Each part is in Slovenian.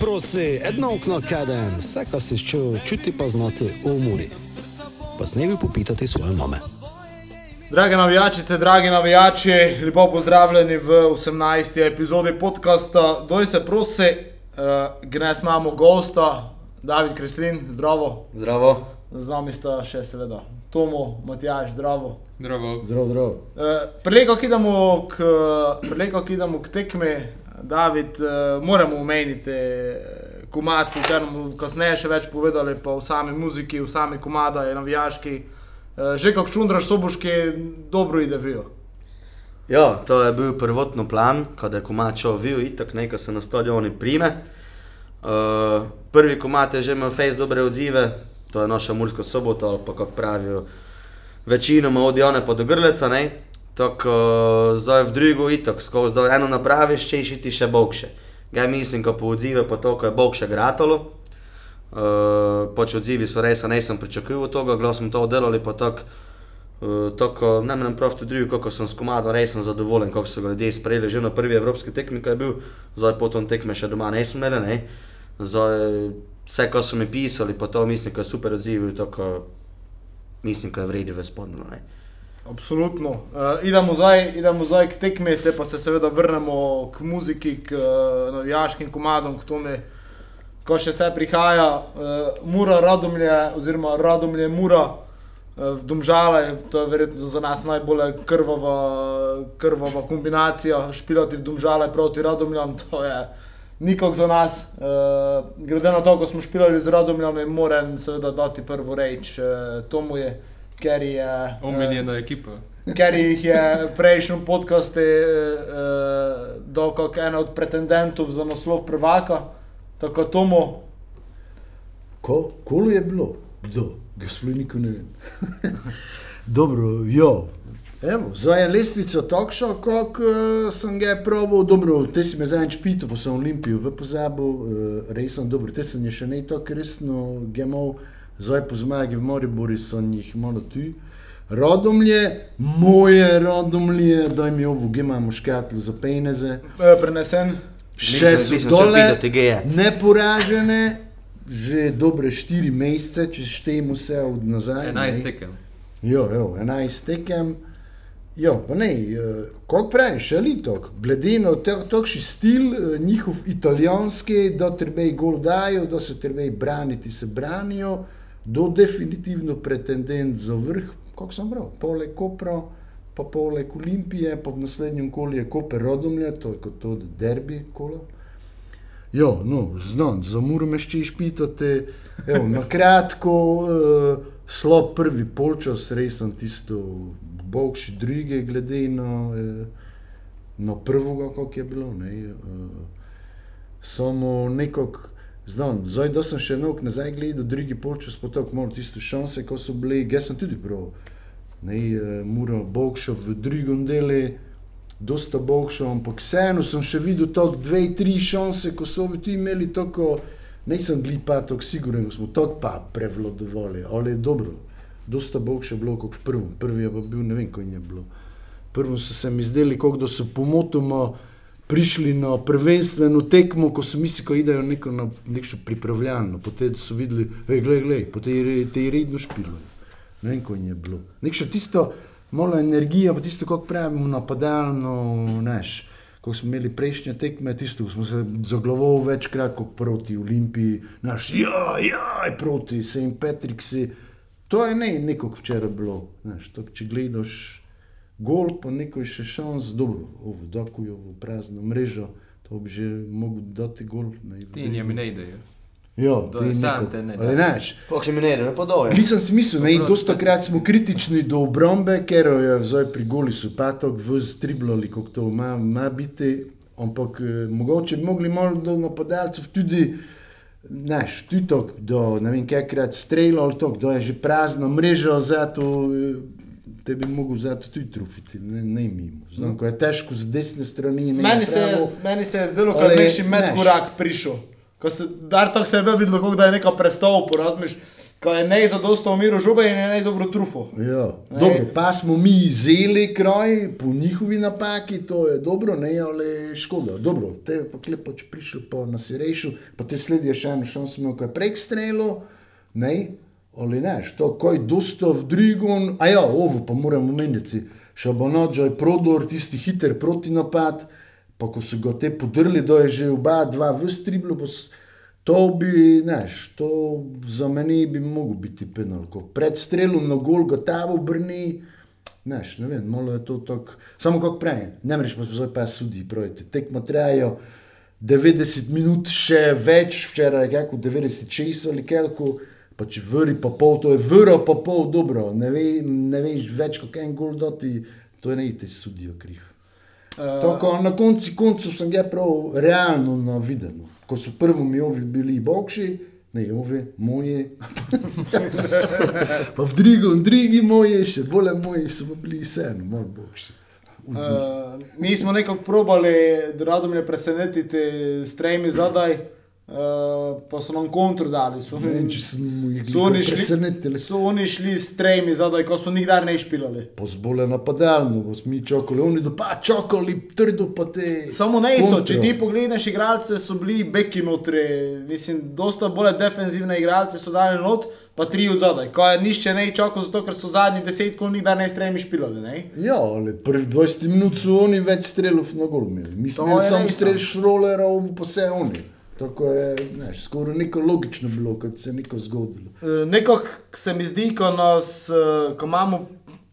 Prosi, edno okno kaden, vse, kar si čutil, čuti pa znati v umori. Pa snevi popitati svoje mame. Drage navijačice, dragi navijači, lepo pozdravljeni v 18. epizodi podcasta. Doj se prosi, uh, gnes imamo gosta, David Kristin, zdravo. Zdravo. Z nami sta še seveda Tomo, Matjaš, zdravo. Zdravo. Zdravo, zdravo. Uh, Preleko, ki idemo k, k tekmi, David, uh, moramo omeniti komat, katerem bomo kasneje še več povedali, pa v sami muziki, v sami komada, je navijaški. Uh, že kako čundraš soboški, dobro ide vijo. Ja, to je bil prvotno plan, kada je komat šel vil, itak nekaj se na stadioni prime. Uh, prvi komat je že imel face dobre odzive, to je naša Murska sobota, ali pa kako pravijo, večinoma od Jone pa do Grleca, ne. Tako uh, zdaj v drugo itak, skozi do eno napraviš, če išiti še bokše. Ga mislim, ko po odzive pa to, ko je bokše gratalo. Uh, pač odzivi so res, nisem pričakoval tega, glas smo to oddelali, pa tako, uh, tako ne menem prav tudi drugo, kako sem s komadom, res sem zadovoljen, kako so ga ljudje sprejeli, že na prvi evropski tekmi, ki je bil, zdaj potom tekme še doma nisem imel, ne. Zdaj, vse, kar so mi pisali, pa to mislim, da je super odziv, tako mislim, da je vredno v spodnjo. Absolutno. Uh, idemo, zdaj, idemo zdaj k tekmi, te pa se seveda vrnemo k muziki, k uh, navijaškim komadom, k tome, ko še vse prihaja. Uh, Mura, Radomlje, oziroma Radomlje, Mura, uh, v Domžale, to je verjetno za nas najbolj krvava, krvava kombinacija, špilati v Domžale proti Radomljam, to je nikak za nas. Uh, glede na to, ko smo špilali z Radomljami, moram seveda dati prvo reč uh, Tomu je. Ker je eh, Omiljena ekipa. ker jih je prejšnji podcast uh, dal kot ena od pretendentov za naslov prvaka, tako Tomo. Ko, kolo je bilo? Kdo? Gospod nikoli ne vem. dobro, jo. Evo, zdaj je lestvica takšna, kot uh, sem ga probal. Dobro, te si me zadnjič pital, pa sem Olimpijo v pozabu, uh, res sem dobro, te sem je še ne tako resno gemal, zdaj po zmagi v Moribori sem jih malo tu. Rodomlje, moje rodomlje, daj mi ovo, gdje imamo škatlo za peneze. Uh, prenesen. Še Nisem- so nisem še dole, videl tega. neporažene, že dobre štiri mesece, če štejemo vse od nazaj. 11 ne. tekem. Jo, jo, 11 tekem. Jo, pa ne, eh, kako praviš, ali to, glede na takšen stil, eh, njihov italijanski, da treba gol dajo, da se treba braniti, se branijo, do definitivno pretendent za vrh, kako sem bral, pole Kopra, pa poleg Olimpije, pa v naslednjem kolu je Koper Rodomlje, to je kot to derbi kolo. Jo, no, znam, za Muro me še išpitate. Evo, na kratko, uh, slab prvi polčas, res sem tisto bogši druge, glede na, uh, na prvoga, kako je bilo. Ne, uh, samo nekako, znam, zdaj da sem še nok nazaj gledal, drugi polčas, tako malo tisto šanse, ko so bili, jaz sem tudi prav. Ne, uh, Muro bogša v drugem delu dosta boljšo, ampak vseeno sem še videl tako dve, tri šanse, ko so bi tu imeli tako, nisem bil pa tako siguren, da smo tako pa prevladovali, ali je dobro, dosta boljše bilo kot v prvem, prvi je pa bil, ne vem, kaj je bilo. Prvo so se mi zdeli, kot da so pomotoma prišli na prvenstveno tekmo, ko so mislili, da idajo neko na nekšno pripravljalno, potem so videli, hej, glej, glej, potem je te je redno špilo. Ne vem, kaj je bilo. Nekšno tisto, malo energije, pa tisto, kako pravimo, napadalno, neš. Ko smo imeli prejšnje tekme, tisto, ko smo se zaglavali večkrat kot proti Olimpiji, naš, ja, ja, proti St. Patricksu. To je ne, neko včeraj bilo. Neš, to, če gledaš gol, pa neko je še šans, dobro, ovo, dakujo v prazno mrežo, to bi že mogel dati gol. Ne, Ti njemi ne idejo. Ja, To je neko- te ne da. Ali neš, Kako mi ne, ne podoje. Nisem si mislil, da Dobro. dosta krat smo kritični do obrambe, ker je zdaj pri goli so patok v striblali, kako to ima, ima biti. Ampak eh, mogoče bi mogli malo do napadalcev tudi, znaš, tudi to, do ne vem, kakrat streljal ali to, kdo je že prazna mreža, zato eh, te bi mogel zato tudi trufiti, ne, ne mimo. Znam, ko je težko z desne strani. Meni se, je, pravo. meni se je zdelo, kot Ali, da je neki medkorak prišel. Ko se, dar tako se je vedno videlo, kot da je neka predstava, porazmiš. ko je ne zadosto umiral žobe in je ne dobro trufo. Ja. Ne. Dobro, pa smo mi zeli kraj po njihovi napaki, to je dobro, ne ale škoda. Dobro, te pa klepo, če prišel pa na sirejšu, pa te sledi še eno šanso, imel kaj prek strelo, ne, ali ne, to kaj dosta v drigon, a ja, ovo pa moramo meniti, Šabanođa je prodor, tisti hiter protinapad, pa ko so ga te podrli, da je že oba dva v striblu, To bi, znaš, to za meni bi mogel biti penal. Ko pred strelom na gol gotovo brni, znaš, ne vem, malo je to tako, samo kako prej, ne mreš pa zdaj pa sudi, projete. Tekmo trajajo 90 minut, še več, včeraj je kako 96 ali kelko, pa če vri pa pol, to je vro pa pol, dobro, ne, ve, ne veš več, kako en gol doti, to je ne te sudijo kriv. Uh, Tako, na koncu koncev sem ga prav realno navidel. Ko so prvo mi ovi bili bokši, ne ovi, moji. pa v drugem, drugi moji, še bolj moji so bili vseeno, moj bokši. Uh, mi smo nekako probali, da radom je presenetiti s tremi zadaj, uh, pa so nam kontr dali. So, Ne če smo jih so oni šli, presenetili. so oni šli s tremi zadaj, ko so nikdar ne špilali. Pozbole napadalno, bo smo mi čakali, oni da pa čakali, trdo pa te. Samo ne so, če ti pogledaš igralce, so bili beki notri, mislim, dosta bolj defenzivne igralce so dali not, pa tri od zadaj. Ko je nišče ne čakal, zato ker so zadnji deset kol nikdar ne s tremi špilali. Ne? Ja, ali prvih 20 minut so oni več strelov na gol imeli. Mi smo imeli samo res, strel no. šrolerov, pa vse oni. Tako je, znaš, skoraj neko logično bilo, kad se je neko zgodilo. Eh, Nekako se mi zdi, ko, nas, eh, ko imamo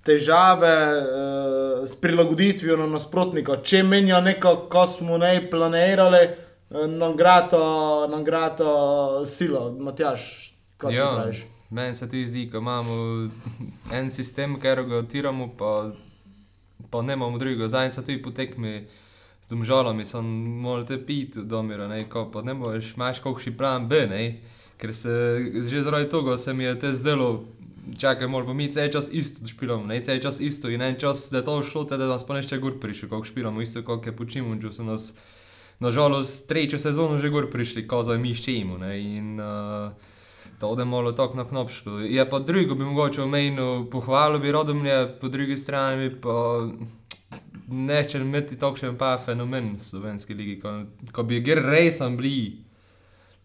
težave uh, s prilagoditvijo na nasprotnika, če menijo neko, ko smo ne planirali, nam grata, nam grata sila, Matjaš, kaj ti Ja, praviš? meni se tudi zdi, da imamo en sistem, ki ga otiramo, pa, pa ne imamo drugega. Zdaj so tudi potekmi z domžalami, sem moral te piti, domira, ne, ko pa ne moreš, imaš kakšen plan B, ne, ker se že zaradi tega se mi je te zdelo, čakaj, moramo mi cel čas isto špilamo, ne, cel čas isto in en čas, da je to šlo, te, da nas pa nešče gor prišli, kako špilamo, isto kot je počimo, če so nas, nažalost, tretjo sezono že gor prišli, ko zdaj mi ščemo, ne, in uh, to da malo tako na knop šlo. Je pa drugo bi mogoče omenil, pohvalil bi Rodomlje, po drugi strani pa neče imeti takšen pa fenomen v slovenski ligi, ko, ko bi gre resen bili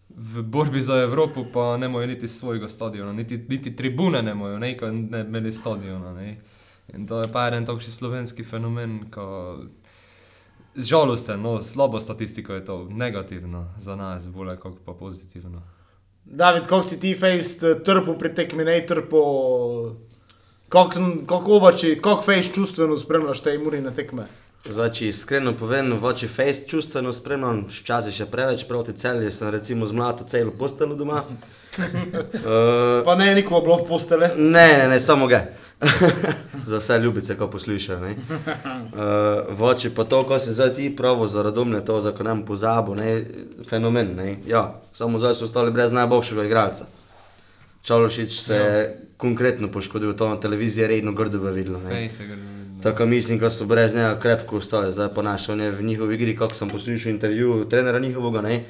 v borbi za Evropo, pa ne mojo niti svojega stadiona, niti, niti tribune ne mojo, ne, ko ne imeli stadiona, ne. In to je pa en takšen slovenski fenomen, ko žalosten, no, slabo statistiko je to, negativno za nas, bolje kot pa pozitivno. David, kako si ti fejst eh, trpo pri tekmi, ne trpo, kako kak ovači, kako fejst čustveno spremljaš te imurine tekme? Zdaj, če iskreno povem, v oči face čustveno spremljam, včasih še preveč proti celju, sem recimo zmlato celo postelo doma. uh, Pa ne, nikogo bilo v postele. ne, ne, ne, samo ga. za vse ljubice, ko poslušajo. ne. Uh, v oči pa to, ko si zdaj ti pravo za radomne, to za ko nam pozabo, ne, fenomen. Ne. Ja, samo zdaj so ostali brez najboljšega igralca. Čološič se je konkretno poškodil, to na televiziji je redno grdo videlo. ne. Ne Tako mislim, da so brez njega krepko ostali, zdaj po našem, v njihovi igri, kako sem poslušal intervju trenera njihovega, ne,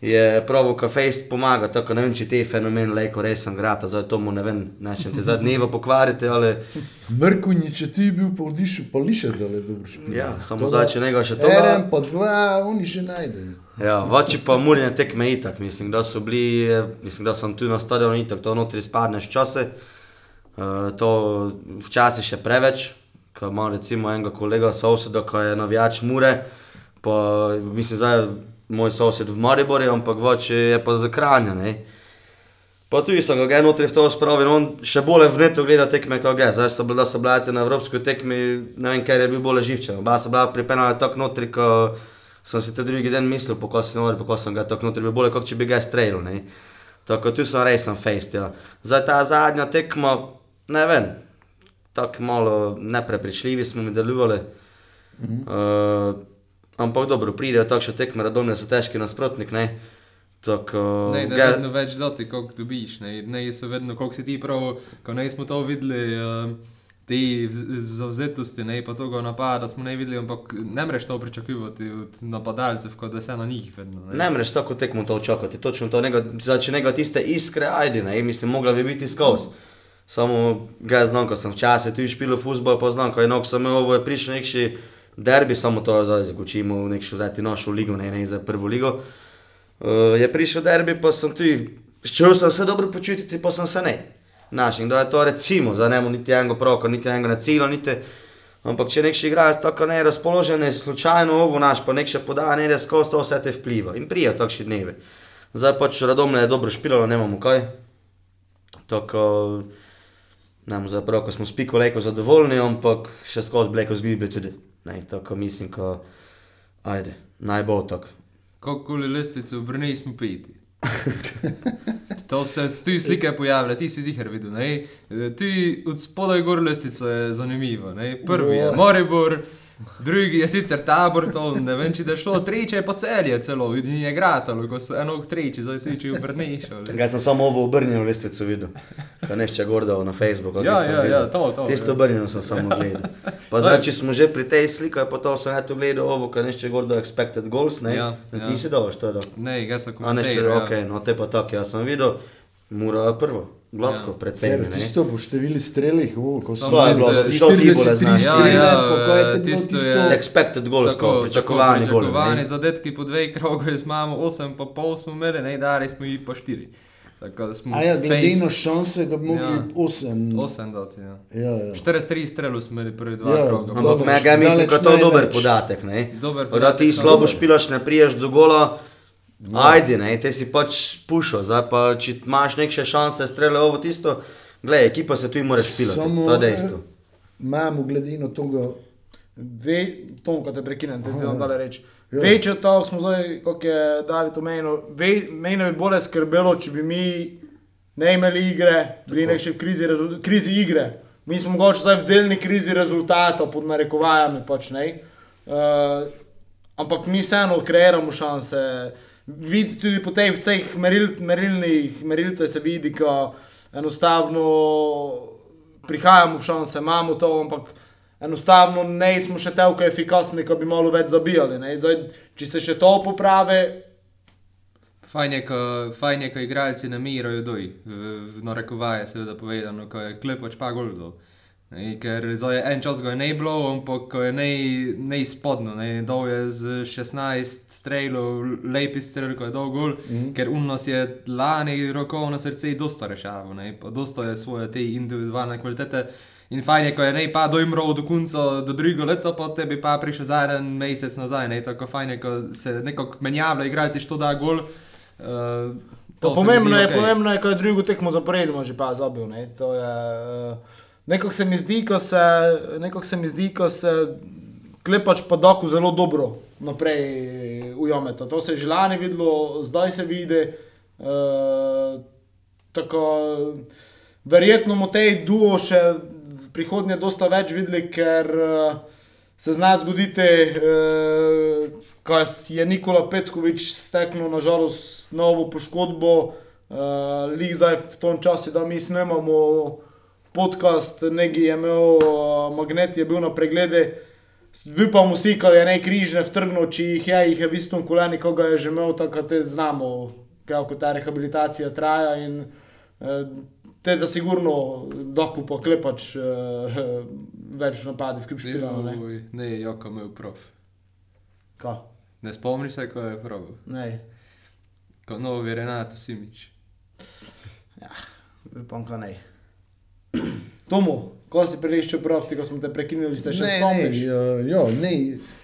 je pravo, ka fejst pomaga, tako ne vem, če ti fenomen lejko resen grata, zdaj to mu ne vem, nečem te zdaj dneva pokvarite, ali Mrkunji, če ti bil pa vdišu, pa liše, da le dobro špil. ja, samo zdaj, če njega še to. Eren pa dva, oni še najdejo. Ja, voči pa murine tekme itak, mislim, da so bili, eh, mislim, da sem tu na stadionu itak, to notri spadneš čase, uh, to včasih še preveč, ko ima recimo enega kolega soseda, ki je navijač mure, pa mislim, zdaj moj sosed v Mariboru, ampak voči je pa za kranja, ne. Pa tu sem ga ga notri v to spravil in on še bolje v netu gleda tekme kot ga. Zdaj so bili, da so bili na evropski tekmi, ne vem, ker je bil bolj živčen. Oba so bila pripeljana tako notri, ko sem si te drugi dan mislil, poko si nori, poko sem ga tako notri bil bolje, kot če bi ga streljal, ne. Tako tu sem resen fejst, ja. Zdaj ta zadnja tekma, ne vem, tako malo neprepričljivi smo mi delovali. Mhm. Uh, ampak dobro, pridejo takšne tekme, radovne so težki nasprotnik, ne. Tako, Ne, da je vedno več doti, koliko dobiš. Ne, ne so vedno, koliko si ti prav, ko ne smo to videli. Uh, te vz- zavzetosti, ne pa toga napada smo ne videli, ampak ne moreš to pričakovati od napadalcev, kot da se na njih vedno. Ne moreš vsako tekmo to očakati, točno to, njega, znači njega tiste iskre, ajde, ne, mislim, mogla bi biti skozi. Samo ga znam, ko sem včasih tudi špil v futbol, pa znam, ko je nog samo ovo je prišel nekši derbi, samo to zdaj zagočimo nekšo vzeti našo ligo, ne, ne za prvo ligo. Uh, je prišel derbi, pa sem tudi, šel sem se dobro počutiti, pa sem se ne. Našim, da je to recimo, za nemo niti enega proka, niti enega na cilju, niti... Ampak če nekši igrajo tako ne razpoložene, slučajno ovo naš, pa nek še podaja, ne da skozi to vse te vpliva. In prija takšni dnevi. Zdaj pač Radomlje je dobro špilalo, nemamo kaj. Tako, nam zapravo, ko smo s piko leko zadovoljni, ampak še skozi bleko zgibe tudi. Ne, tako mislim, ko, ajde, naj bo tako. Kako koli lestvice v Brneji smo peti. To se tu slike pojavlja, ti si zihar videl. Ne? Ti od spodaj gor lestvico je zanimivo. Ne? Prvi je Moribor, drugi je sicer tabor, to ne vem, če je šlo, tretji je pa celje celo, vidi je gratalo, ko so eno tretji, zdaj ti če Brneji šel. Kaj sem samo ovo obrnjeno lestvico videl, ko nešče gordal na Facebooku. Ja, ja, ja, to, to, Tisto ja. obrnjeno sem samo gledal. Pa zdaj, če smo že pri tej sliki, pa to sem eto gledal ovo, ko nešče gordal expected goals, ne? Ja, Ne, ja. Ti si dal, što je dal? Ne, jaz sem A nešče, komentiral. ok, no te pa tako, jaz sem videl, mora prvo, gladko, Ja. predvsem, Ker tisto po številu strelih, o, ko so To je bilo, šel ti 43 znaš. Ja, ja, pa ko je to bilo tisto tisto... je- Expected goals, Tako, pričakovani gol. Pričakovani zadetki po dveh krogih, imamo 8 pa pol smo imeli, ne, dali smo jih pa 4. Tako da smo A ja, glede na šanse, ga bi mogli Ja. 8. 8 dati, ja. Ja, ja. 43 strelov smo imeli prvi dva Ja, kroga. Ampak Daleč- me ga mislim, da je to dober podatek. Ne? Dober Da podatek, ti samo slabo špilaš, ne priješ do gola, ajde, ne, te si pač pušil, zdaj pa če imaš neke šanse, strele ovo tisto, gledaj, ekipa se tu in moraš špilati, Samo, to je dejstvo. eh, Imamo glede na to, Ve, Tom, ko te prekinem, te vam dale reči. Ja. Večjo to smo zdaj, kot je David omenil, mene bi bolj skrbelo, če bi mi ne imeli igre, bili nekje v krizi, krizi igre. Mi smo mogoče zdaj v delni krizi rezultatov, pod narekovajami pač ne. Uh, ampak mi vseeno kreiramo šanse. Vidi tudi po teh vseh meril, merilnih merilcih se vidi, ko enostavno prihajamo v šanse, imamo to, ampak enostavno ne smo še tako efikasni, da bi malo več zabijali. ne. Zdaj, če se še to popravi, Fajn je, ko, fajn je, ko igralci namirajo doj, v, v narekovaje seveda povedano, ko je klepač pa gol dol. Ne, ker zdaj en čas ga je ne bilo, ampak ko je ne, ne spodno, ne, dol je z 16 strelov, lepi strel, ko je dol gol, mm. ker unos je lani roko na srce dosta rešaval, ne, pa dosta je svoje te individualne kvalitete. In fajn je, ko je ne pa dojmral do konca, do drugega leta, pa tebi pa prišel za en mesec nazaj, ne, tako fajn je, ko se nekako menjavlja, igralci što da gol. Uh, To pomembno je, okay. pomembno je, ko je drugo tekmo zaporedno že pa zabil. Ne? To je, eh, Nekako se mi zdi, ko se, se mi zdi, ko se klepač pa doku zelo dobro naprej ujameta. To se je že lani videlo, zdaj se vidi. Uh, verjetno bomo tej duo še v prihodnje dosta več videli, ker uh, se zna zgoditi, uh, ko je Nikola Petkovič steknil nažalost novo poškodbo, uh, lig zdaj v tom času, da mi snemamo podcast, neki je imel uh, magnet, je bil na preglede. Vipamo vsi, kaj je najkrižne vtrgno, če jih je, jih je v istem koleni, ko ga je že imel, tako te znamo, kako ta rehabilitacija traja in eh, te da sigurno dohku poklepač eh, več v napadih, v kipšpilu. Ne, Uj, ne, Joko imel prof. Ka? Ne spomniš se, ko je prav. ne, Ko novi Renato Simič. vipam, ka ne. Tomu, ko si priliščil profti, ko smo te prekinili, se še ne, ne, spomniš? ja, ja, ne.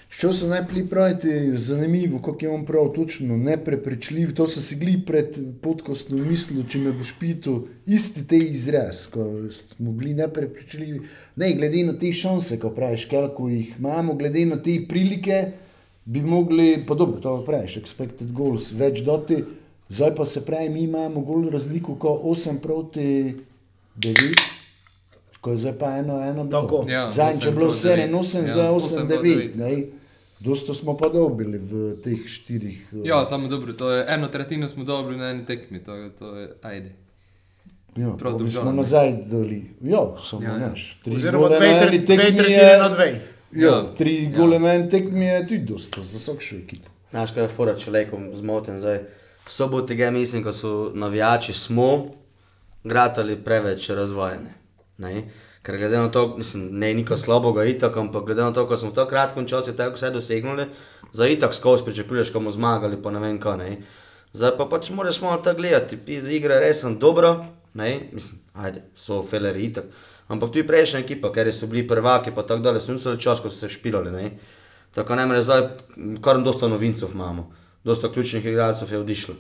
Što se najprej praviti, zanimivo, kako je on prav točno, neprepričljiv. To sem si gli pred podkostom mislil, če me boš pital, isti te izraz, ko smo bili neprepričljivi. Ne, glede na te šanse, ko praviš, koliko jih imamo, glede na te prilike, bi mogli, pa dobro, to praviš, expected goals, več doti. Zdaj pa se pravi, mi imamo gol razliko, ko 8 proti 9. Ko je zdaj pa eno, eno bilo. Tako. Ja, Zadnjič je bilo proti 7, devet. 8 Ja, za osem 8, proti 9. devet. Dosto smo pa dobili v teh štirih. eh, Ja, samo dobro, to je eno tretjino smo dobili na eni tekmi, to, je- to je ajde. Ja, Prav mi smo nazaj dali. Ja, samo Ja, ja, naš. Tri Oziroma dve, dve tekmi tretjine je- na dve. Ja, Ja. tri Ja. gole na eni tekmi je tudi dosta za vsakšo ekipo. Znaš, kaj je fora človekom zmoten zdaj. V soboto ga mislim, ko so navijači smo gratali preveč razvojene. Ne? Ker glede na to, mislim, ne je niko slabega itak, ampak glede na to, ko smo v tako kratkem času tako vse dosegnili, za itak skozi pričakuješ, ko bomo zmagali, pa ne vem kaj. Ne? Zdaj pa pač moraš malo tako gledati, pis igra je resen dobro, ne, mislim, ajde, so feleri itak. Ampak tu je prejšnja ekipa, ker so bili prvaki, pa tako dalje, so niso čas, ko so se špilali, ne. Tako ne more zdaj, kar dosta novincev imamo, dosta ključnih igralcev je odišlo.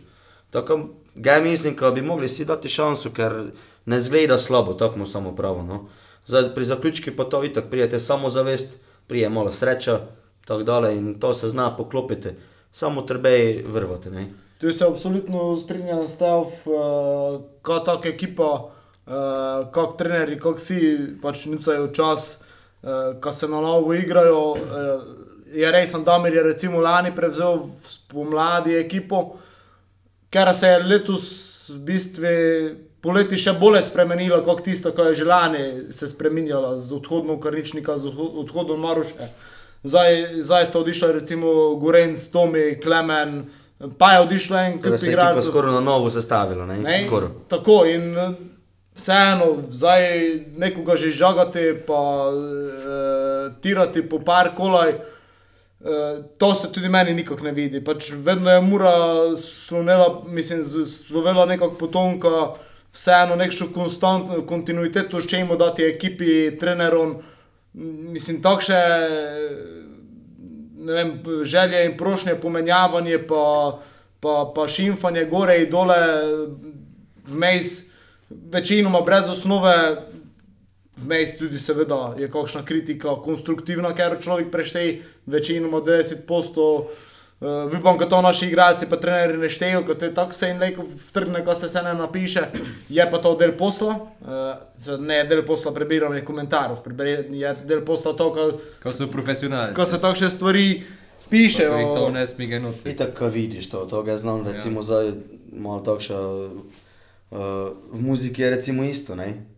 Tako, ga mislim, da bi mogli si dati šanso, ker ne zgleda slabo, tako mu samo pravo. No. Zdaj, pri zaključki pa to itak prijete samo zavest, prije malo sreča, tako dalje in to se zna poklopiti, samo treba je vrvati, ne. Tu se absolutno strinjam s tem, uh, kot taka ekipa, uh, kot trenerji, kot vsi pač nucajo čas, uh, ko se na novo igrajo. Uh, je res, Damir je recimo lani prevzel spomladi ekipo, ker se je letos v bistvu poleti še bolje spremenilo, kot tisto, ko je že lani se spremenjalo z odhodom Karničnika, z odho- odhodom Maruše. Zdaj, zdaj sta odišla recimo Gorenc, Tomi, Klemen, pa je odišla en Torej kup igralcev. skoraj na novo sestavila, ne, Ne, skoraj. Tako in eh, vseeno, zdaj nekoga že žagati, pa uh, tirati po par kolaj. Uh, to se tudi meni nikako ne vidi. Pač vedno je mura slonela, mislim, slovela nekako potonka, vseeno nekšno konstantno kontinuiteto, s čemu dati ekipi, trenerom. Mislim, takšne ne vem, želje in prošnje, pomenjavanje, pa, pa, pa šimfanje gore in dole, vmes, večinoma brez osnove, vmes tudi seveda je kakšna kritika konstruktivna, ker človek prešteje večinoma 90%. Uh, Vipam, da to naši igralci, pa trenerji ne štejejo, kot je tako se jim leko vtrgne, ko se vse ne napiše, je pa to del posla, uh, ne del posla prebiranja komentarjev, prebiranje je del posla to, ko, Ko so profesionalci. ko se takšne stvari pišejo. Ko jih to ne smije noti. Itak, ko vidiš to, to ga znam, recimo, ja. zdaj malo takša, uh, v muziki je recimo isto, ne?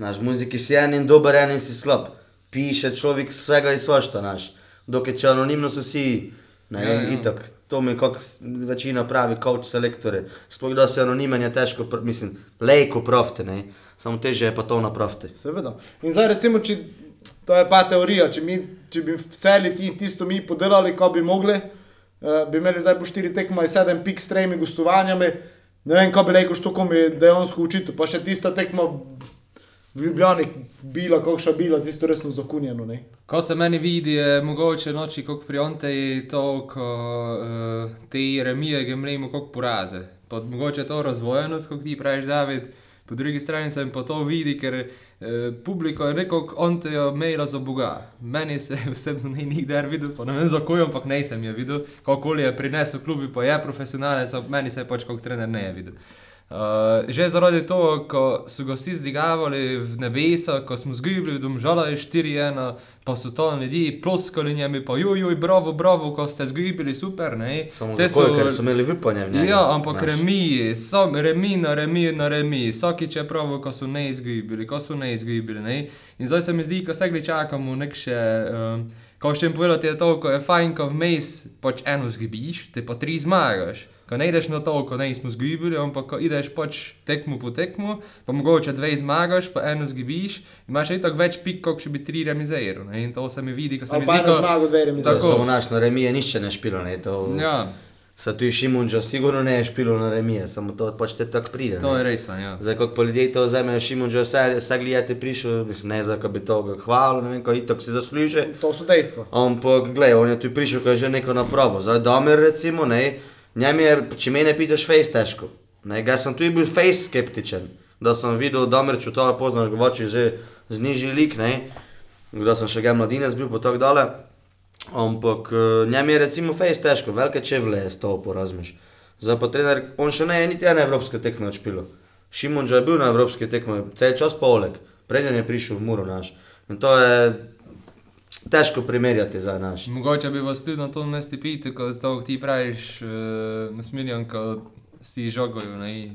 Naš muziki si en in dober, en in si slab. Piše človek svega in svašta, naš. Dokaj če anonimno so vsi, ne, Ja, ja, ja. itak, to mi kot večina pravi, coach selektore. Sploh da se anonimen je težko, pr- mislim, lejko profte, ne, samo teže je pa to napraviti. Seveda. In zdaj, recimo, če, to je pa teorija, če, mi, če bi v celi ti, tisto mi podelali, ko bi mogli, uh, bi imeli zdaj po štiri tekme, sedem pik s tremi gostovanjami. Ne vem, kaj bi rekel, što kom je dejansko učitelj. Pa še tista tekma v Ljubljani, bila, kakšna bila, tisto resno zakunjeno. Ne? Ko se meni vidi, je mogoče noči, kot pri Onteji, to, ko uh, te remije gemlemo, kot poraze. Pa mogoče to razvojenost, kot ti praviš, David. Po drugi strani se jim pa to vidi, ker eh, publiko je rekel, Ontejo maila za Boga. Meni se osebno ni nikdar videl, pa ne vem za kojo, ampak ne sem je videl. Kakoli je prinesel klubi, pa je profesionalec, meni se je pač kot trener ne je videl. Uh, že zaradi tega, ko so ga vsi zdigavali v nebesa, ko smo zgubili, domžala je 4-1, pa so to ljudi ploskali njemi, pa jujuj, bravo, bravo, ko ste zgubili, super, ne. Samo Te zato, ker so imeli vipanje v njej. Ja, ampak remi, sam remi na remi na remi, vsakič je prav, ko so ne izgubili, ko so ne izgubili. Ne? In zdaj se mi zdi, ko se gli čakamo nek še, um, ko še jim povedati je to, ko je fajn, ko vmes pač eno zgubiš, te pa tri zmagaš. Ko ne ideš na to, ko ne smo zgubili, ampak ko ideš pač tekmo po tekmo, pa mogoče dve zmagaš, pa eno zgubiš, imaš še tako več pik, kot če bi tri remiziral. ne. In to se mi vidi, ko se mi Pa zdi, eno ko... zmago, dve remizirali. Tako. Samo naš na remije nišče ne špilo, ne, to... Ja, Sa tu Šimunča, sigurno ne je špilo na remije, samo to pač te tako pride. to ne. je res, ja. Zdaj, kot pa ljudje to vzamejo, Šimunča, vse, vse gledate prišel, mislim, ne za, da bi to hvalil, ne vem, ko itok si zasluži. To so dejstva. Ampak, gledaj, on je tu prišel, ko je že neko napravo. Zdaj, Domer, recimo, ne, njem je, če me ne pitaš, face težko. Ne, ga sem tu bil face skeptičen, da sem videl, Domer čutil, poznaš ga voči že z nižji lik, ne, da sem še ga mladinec bil, pa tako dalje. Ampak eh, njem je recimo face težko, velike čevlje je stopil, razmiš. Zdaj pa trener, on še ne je niti ena evropska tekma odšpilo. Šimon že je bil na evropski tekmi, cel čas poleg, preden je prišel v Muro naš. In to je težko primerjati za naš. Mogoče bi vas tudi na to mestu pitali, ko to ti praviš, uh, Smiljan, ko si žogajo, ne,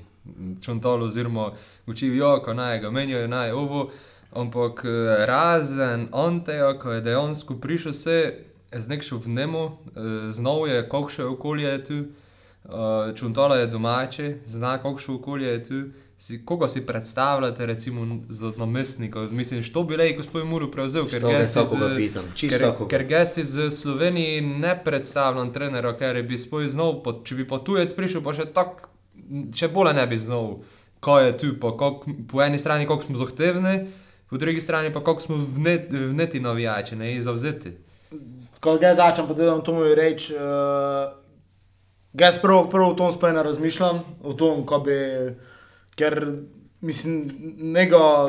čuntolo, oziroma učijo, jo, ko naj ga menjajo, naj ovo. Ampak eh, razen Anteja, ko je dejansko prišel se, z nekšo vnemo, eh, znov je, kakšno je okolje je tu, eh, čuntolo je domače, zna, kakšno okolje je tu. Si, koga si predstavljate, recimo, za namestnika? Mislim, što bi le, gospod Muru prevzel, ker ga ga si z- Ker, ker ga si z Sloveniji ne predstavljam trenera, ker bi spoj znov, po, če bi pa tujec prišel, pa še tako, še bolje ne bi znov, kaj je tu, pa kak, po eni strani kako smo zahtevni, po drugi strani pa kako smo vnet, vneti navijači, ne zavzeti. Ko ga začnem, pa da vam to moju reči, uh, ga jaz prvo, prvo v tom sploh ne razmišljam, o tom, ko bi, ker mislim, njega,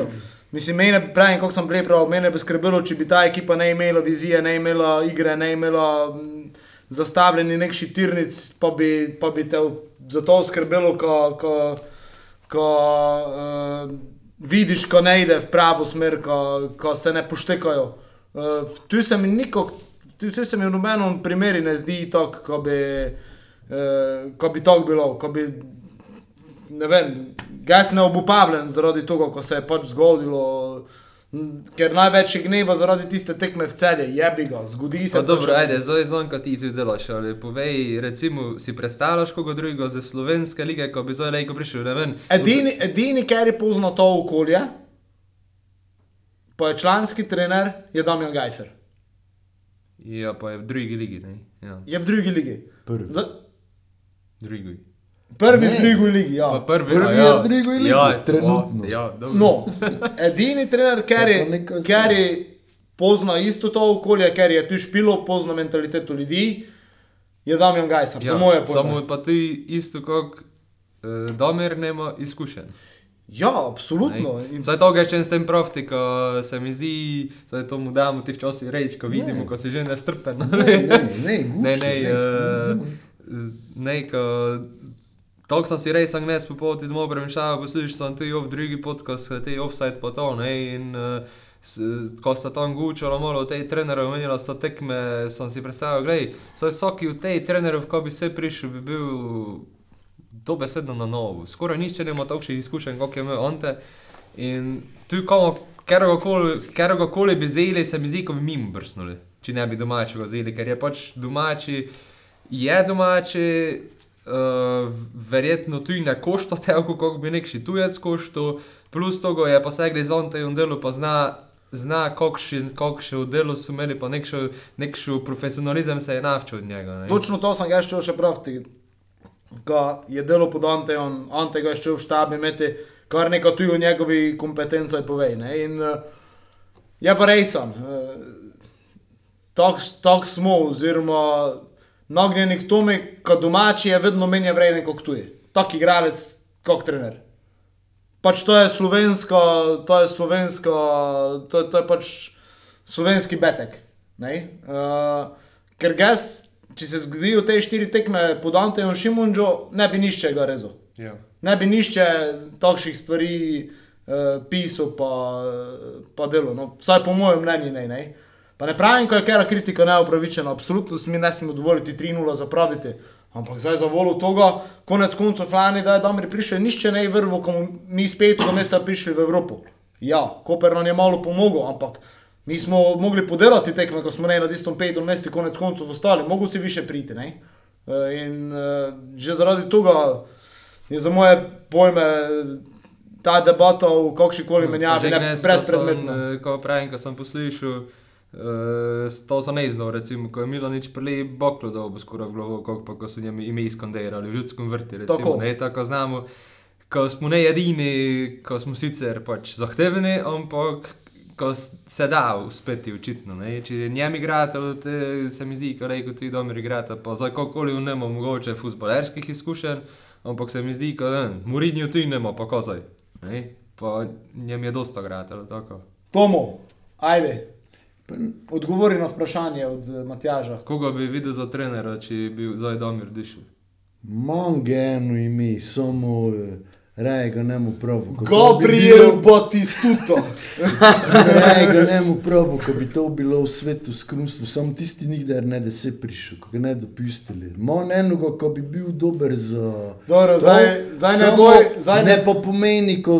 mislim, mene, pravim, kako sem prej prav, mene bi skrbelo, če bi ta ekipa ne imela vizije, ne imela igre, ne imela mm, zastavljeni nek šitirnic, pa bi, pa bi te za to skrbelo, ko, ko, ko uh, vidiš, ko ne ide v pravo smer, ko, ko se ne poštekajo. Uh, tu se mi nikok, tu tu se mi v nobenem primeru ne zdi tako, ko bi, uh, ko bi to bilo, ko bi, ne vem, gas ne obupavljen zaradi tega, ko se je pač zgodilo. Ker največ je gneva zaradi tiste tekme v celje, jebi ga, zgodi se. Pa dobro, pač- ajde, zdaj znam, kaj ti tu delaš, ali povej, recimo, si predstavljaš koga drugega za slovenske lige, ko bi zdaj lejko prišel, ne vem. Edini, edini ker je pozna to okolje, pa je članski trener, je Damien Gajser. Ja, pa je v drugi ligi, ne? Ja, Je v drugi ligi. Prvi. Za, drugi. Prvi Ne. v drugi ligi, ja. Pa prvi, Prvi a je v drugi ligi, ja, trenutno. o, Ja, dobro. No, edini trener, ker je, ker je pozna isto to okolje, ker je tu špilo, pozna mentaliteto ljudi, je Damien Gajser. Ja, samo je pojma. Samo pa ti isto kot uh, Damir nema izkušenj. Ja, absolutno. In, Zdaj to še s tem profti, ko se mi zdi, da to mu damo ti včasih reči, ko vidimo, ko si že nestrpen. Ne, ne, ne, ne, ne, gusti, eh, ne, ne, ko Tako sem si res ne spopoti domov premišljal, poslušal sem ti v drugi podcast, ti offside pa to, ne, in uh, s, ko sta tam gučala malo v tej trenerju, omenjala sta tekme, sem si predstavljal, gledaj, saj vsaki v tej trenerju, ko bi se prišel, bi bil dobesedno na novo. Skoraj nič nima takšnih izkušenj, kot je imel Ante. In tu, kjer koli bi zeli, se mi zdi, kot bi mimo brsnuli, če ne bi domačega zeli, ker je pač domači, je domači, uh, verjetno tu ne košta toliko, kot bi nekši tujec koštal, plus toga je pa se gre za Ante in delo, pa zna. Zna, kakšen v delu so imeli, pa nekšen profesionalizem se je navčil od njega. Ne? Točno to sem ga še še pravti. Ko je delo pod Antejem, Ante ga je še v štabi, imeti kar nekaj tujo njegovi kompetencaj povej. Ne? In uh, je pa resen. Uh, Tako tak smo, oziroma nagnjeni k tome, ko domači je vedno menje vreden kot tuji. Tak igralec, kot trener. Pač to je slovensko, to je slovensko, to, to je pač slovenski betek. Uh, ker gest, če se zgodijo te štiri tekme pod Antejem Šimunžo, ne bi nišče ga rezal. Ja. Ne bi nišče takšnih stvari uh, pisal, pa, pa delo. No, vsaj po mojem mnenju ne. ne. Pa ne pravim, ko je kera kritika neupravičena, absolutno mi ne smemo dovoliti 3-0 zapraviti. Ampak zdaj za volo tega, konec koncev, Flani, da je Damir prišel, nišče ne je vrvo, ko mi s petega mesta prišli v Evropo. Ja, Koper nam je malo pomogel, ampak mi smo mogli podelati tekme, ko smo ne na tistem petem mestu, konec koncev ostali, mogo si više priti. Ne? Eh, In uh, že zaradi tega je za moje pojme ta debata v kakšni koli menjavi ne, brezpredmetna. eh, Ko pravim, ko sem poslušal, uh, to so ne znal, recimo, ko je Milanič prili boklo, da bo skoraj v glavo, kako pa ko so njemi ime iskandirali, v ljudskem vrti, recimo, Tako. ne, tako znamo. Ko smo ne edini, ko smo sicer pač zahtevni, ampak ko se da uspeti očitno. Ne? Če njem igrate, te, se mi zdi, kar rekel ti dobro igrate, pa za kakoli v njemu mogoče futbolerskih izkušenj, ampak se mi zdi, da Murinjo ti nema, pa kozaj. Ne? Pa njem je dosta igrate, tako. Tomo, ajde, odgovori na vprašanje od eh, Matjaža. Koga bi videl za trenera, če bi bil zdaj Domir dišel? Imam eno ime, samo eh, Raje ga ne mu ko to bi Gabriel bilo- Batistuta. Raje ga ne mu pravu, ko bi to bilo v svetu skrunstvo, samo tisti nikdar ne da se prišel, ko ga ne dopustili. Mon enoga, ko bi bil dober za... Dobro, to, zdaj- zdaj ne samo boj- zdaj ne- ne pa pomeni, ko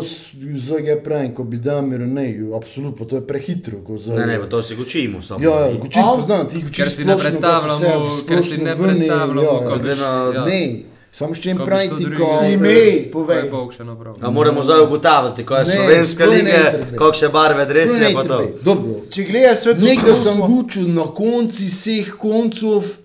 zdaj ga pravim, ko bi Damir, ne, absolutno, to je prehitro. ko za- Ne, ne, pa to si učimo samo. Ja, ja, guči Al- poznam, ti guči Ker si ne predstavljamo, ker si ne predstavljamo, ja, ko bi- ja. Ne, samo s čim Ko bi pravim šlo ti, ko... Ime, je povej. Še. A moramo zdaj ugotavljati, ko je Ne, slovenska liga, kakšne barve Sploh je pa to. Dobro, Če gledaš svetu Nekdo sem gučil na konci vseh koncev,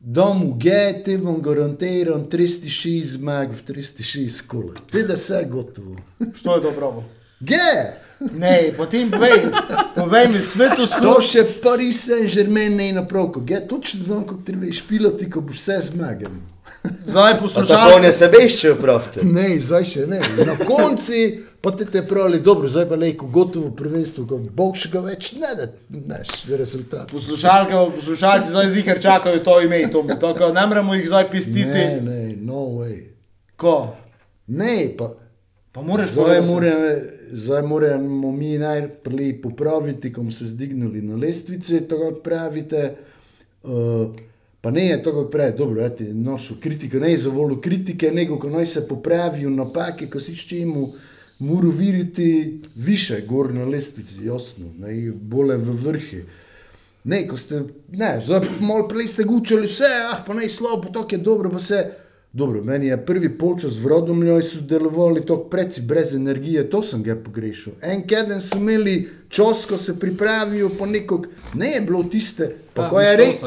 da mu gete, vam garantiram 306 zmag v 306 kola. Te da vse gotovo. Što je to pravo? Ge! Ne, potem povej, povej mi svetu To skrunstvo. še Paris Saint-Germain ne je napravko. Ge, točno znam, kako treba špilati, ko boš vse zmagal. Zdaj Pa tako poslušaj. ne sebeščejo pravite. Ne, zdaj še ne. Na konci pa te te pravili, dobro, zdaj pa lejko gotovo prvenstvo, ko Bog še ga več ne da, znaš, rezultat. Poslušalke, poslušalci zdaj zihar čakajo to ime, to tako, ne moremo jih zdaj pistiti. Ne, ne, no way. Ko? Ne, pa Pa moraš Zdaj povedati. Zdaj moramo mi najprej popraviti, ko smo se zdignili na lestvice, tako kot pravite. Uh, pa ne je tako, kot pravi, dobro, eti, nošo kritiko, ne je za voljo kritike, nego ko naj se popravijo napake, ko si čemu, mora videti više, gor na lestvici, jasno, ne, bolje v vrhi. Ne, ko ste, ne, zdaj malo prej ste gučali vse, ah, pa naj slabo, to je dobro, pa vse. Dobro, meni je prvi polčas v Rodomljoj so delovali tako preci brez energije, to sem ga pogrešal. En keden so imeli čas, ko se pripravijo po nekog, ne je bilo tiste, pa ko je res.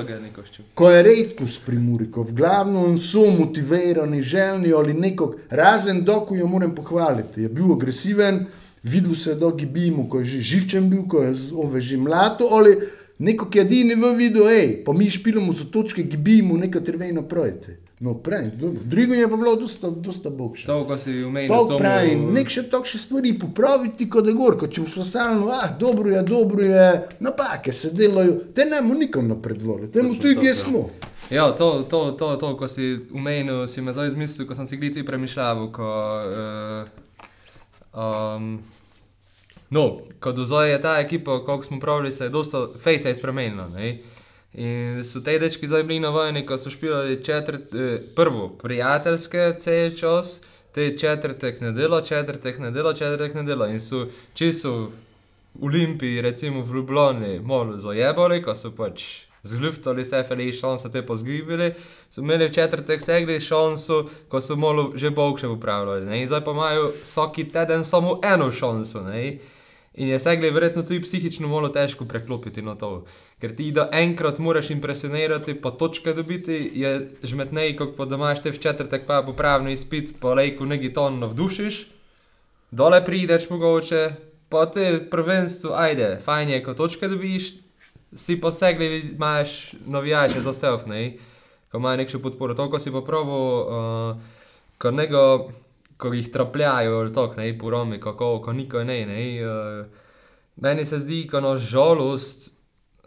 Ko je redkost pri Muri, ko v glavnem so motivirani, željni ali nekog, razen doku jo moram pohvaliti, je bil agresiven, videl se je, da gibimo, ko je že živčen bil, ko je ove že mlato, ali nekog edini v videu, hej, pa mi špilamo za točke, gibimo, nekaj treba napraviti. No, prej, dobro, drugo je pa bilo dosta, dosta bogše. To, ko si umenil, To pravi, nek še tako še stvari popraviti, kot da gor, kot če boš stalno, ah, dobro je, dobro je, napake se delajo, te ne bomo nikom Točno tudi tako, kje ja. smo. Ja, to, to, to, to, ko si umenil, si me zdaj izmislil, ko sem si gliti premišljal, ko... Uh, um, no, ko do zdaj je ta ekipa, koliko smo pravili, se je dosta, fej se je spremenila, ne? In so te dečki zdaj bili na vojni, ko so špilali četrt, eh, prvo prijateljske cel čas, te četrtek nedelo, četrtek nedelo, četrtek nedelo. In so čisto v Olimpiji, recimo v Ljubljani, malo zajebali, ko so pač zgluftali se, feli šanso te pozgibili, so imeli v četrtek segli šanso, ko so malo že bolj še upravljali. Ne? In zdaj pa imajo vsaki teden samo eno šanso. Ne? In je segli verjetno tudi psihično malo težko preklopiti na to. Ker ti, da enkrat moraš impresionirati, pa točke dobiti, je žmetnej, kot pa da imaš te v četrtek pa popravni izpit, pa lejko neki ton navdušiš, dole prideš mogoče, pa te prvenstvo, ajde, fajn je, ko točke dobiš, si pa segli, imaš navijače za self, ne, ko imajo nekšno podporo. To, ko si pa pravo, uh, ko nego, ko jih trapljajo, ali tako, ne, po Romi, kako, ko niko ne, ne, uh, meni se zdi, ko na žalost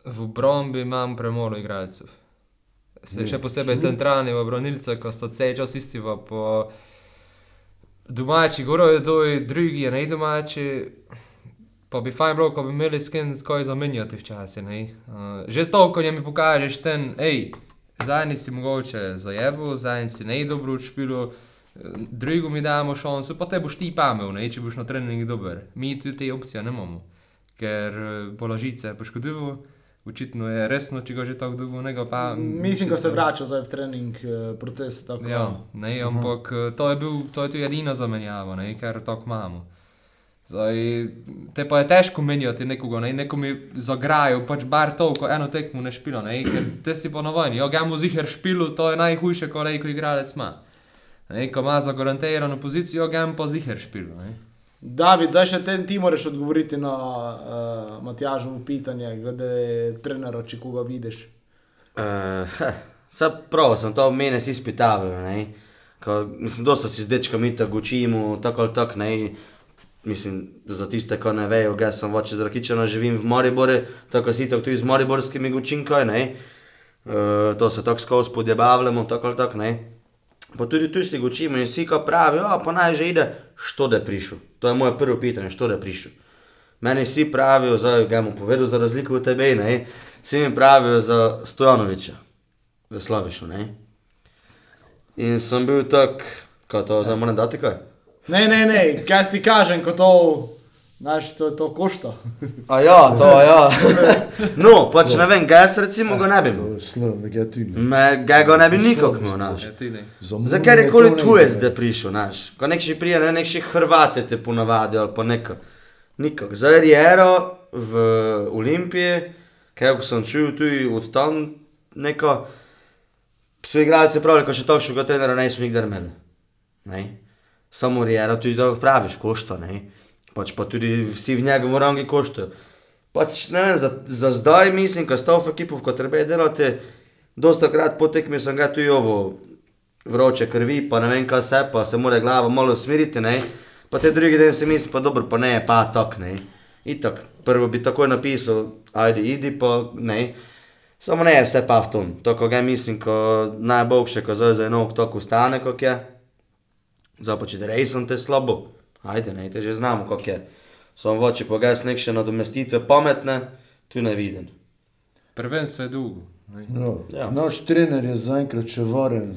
v obrambi imam premalo igralcev. Se, še posebej centralni v branilce, ko so vse čas isti v po domači, gorojo doj, drugi je ne domači. Pa bi fajn bilo, ko bi imeli s kim skoj zamenjati včasih. ne. Uh, že to, ko mi pokažeš ten, hej, zadnjič si mogoče zajebil, zadnjič si ne dobro učpilo, drugo mi damo šanso, pa te boš ti pamel, ne, če boš na treningu dober. Mi tudi te opcije ne imamo, ker eh, položice poškodujo. Očitno je resno, če ga že tako dolgo ne pa. Mislim, da se vrača zdaj v trening eh, proces. Tako. Ja, ne, ampak eh, to je, bil, to je tudi edina zamenjava, ne, ker tako imamo. Zdaj, te pa je težko menjati nekoga, ne, nekomu zagrajo, pač bar to, ko eno tekmo ne špilo, ne, ker te si vojni, jo gamo ziher špilo, to je najhujše, ko rejko igralec ima. Ne, ko ima zagarantirano pozicijo, jo gamo pa ziher špilo, ne. David, zdaj še ten ti moraš odgovoriti na uh, Matjažovo pitanje, glede trenera, če koga vidiš. Uh, Sad prav sem to mene si. Ko, mislim, dosta si z dečkami tako učimo, tako ali tako. Mislim, za tiste, ko ne vejo, jaz sem voče z Rakičana, živim v Mariboru, tako si tako tudi z mariborskimi gučinkoj, ne. Uh, to se tako skozi podjebavljamo, tako ali tako. Pa tudi tu se učimo in vsi ko pravijo, ja, pa naj že ide, što da prišel. To je moje prvo pitanje, što da prišel. Meni vsi pravijo, zdaj ga bom povedal za razliko od tebe, ne? Vsi mi pravijo za Stojanoviča v Slavišu, ne? In sem bil tak, kaj to, zdaj moram dati kaj? Ne, ne, ne, kaj ti kažem, ko to, znaš, to, to košta. A ja, to ja. No, pač ne vem, gas recimo ga ne bi imel. Slovno, ga tu ne. Me, ga ga ne bi nikak imel, znaš. Ja, ti. Za kar je koli tujec, da prišel, znaš. Ko nekši prije, ne nekši Hrvate te ponavadi ali pa neko. Nikak. Za Riero v Olimpiji, kaj sem čutil tudi od tam neko, so igralci pravi, ko še točnega trenera niso nikdar imeli. Ne? Samo Riero tudi da praviš, košta, ne. Pač pa tudi vsi v njegovo rangi koštajo. Pač vem, za, za zdaj mislim, ko sta v ekipu, ko treba delati, dosta krat po tekmi sem ga tudi ovo vroče krvi, pa ne vem kaj se, pa se mora glava malo smiriti, ne. Pa te drugi dan si misli, pa dobro, pa ne, pa tak, ne. Itak, prvo bi takoj napisal, ajde, idi, pa ne. Samo ne, vse pa v tom. To, ko ga mislim, ko najboljše, ko zdaj za eno tako stane, kot je. Če da rejsem te slabo, ajde, ne, te že znamo, kako je. Samo voči pa ga nek še nadomestitve pametne, tu ne vidim. Prvenstvo je dolgo. No, Ja. ja. Naš trener je zaenkrat še varen,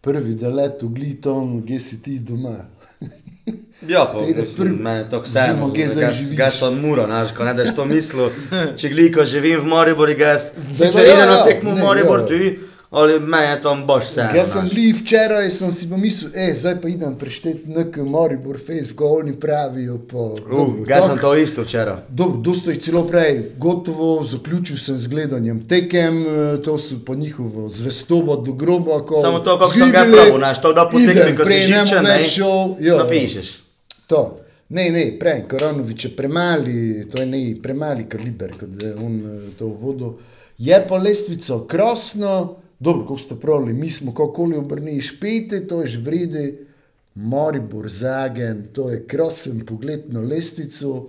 prvi da let v glitom, gdje si ti doma. Ja, pa prvi- meni je to vseeno, kje ga sem mura, znaš, ko ne daš to mislil, če gliko živim v Mariboru, ga jaz Zdaj sicer pa ja, idem na ja, tekmo v ne, Maribor, ja. tu, ali meni je tam boš vseeno. Jaz sem bil včeraj, sem si pa mislil, e, zdaj pa idem prešteti nekaj Maribor, Facebook, oni pravijo pa. Uh, ga sem to isto včeraj. Dobro, dosto jih celo prej, gotovo, zaključil sem z gledanjem tekem, eh, to so po njihovo zvestobo do groba. Ko Samo to, kako sem ga pravil, znaš, to da po tekmi, ko si žičen, ne, šel, ja. napišeš. To. Ne, ne, prej, Koronovič je premali, to je ne, premali kaliber, kot je on eh, to vodil. Je pa lestvica krasna, dobro, ko ste pravili, mi smo kakoli obrnili špete, to je že vrede, Moribor, Zagen, to je krasen pogled na lestvico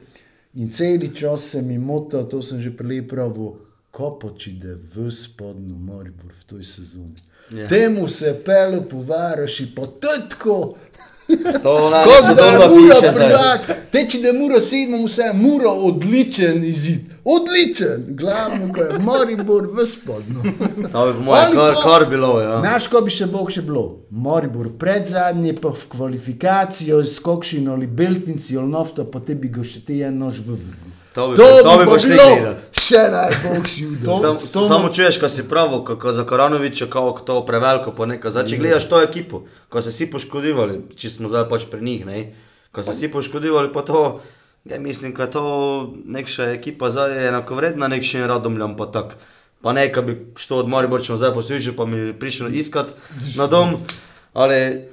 in celi čas se mi mota, to sem že prej pravil, kopoči, da je v spodnju Moribor v toj sezoni. Ja. Temu se pele po varoši, pa to je tako. To na Kot se da je dobro mura piše zdaj. teči da je mura sedmo, vse je mura odličen izid. Odličen, glavno, ko je Maribor v spodnju. To bi po moje Ali kar, kar bilo, ja. Znaš, ko bi še Bog še bilo? Maribor pred zadnji, pa v kvalifikacijo s kokšino ali beltnici ali nafto, pa te bi ga še te en nož vrnil. To bi, To to bi bi šli bilo gledat. še najboljši udar. Sam, to- samo čuješ, ko si pravi, kako za Koronoviča, kako to preveliko, pa nekaj. Zdaj, če gledaš to ekipo, ko se vsi poškodivali, če smo zdaj pač pri njih, ne, ko se vsi poškodivali, pa to, ja, mislim, da to nekša ekipa zdaj je enakovredna nekšim radomljam, pa tak. Pa ne, ko bi što od Mariborča zdaj poslušal, pa mi prišel iskat na dom, ali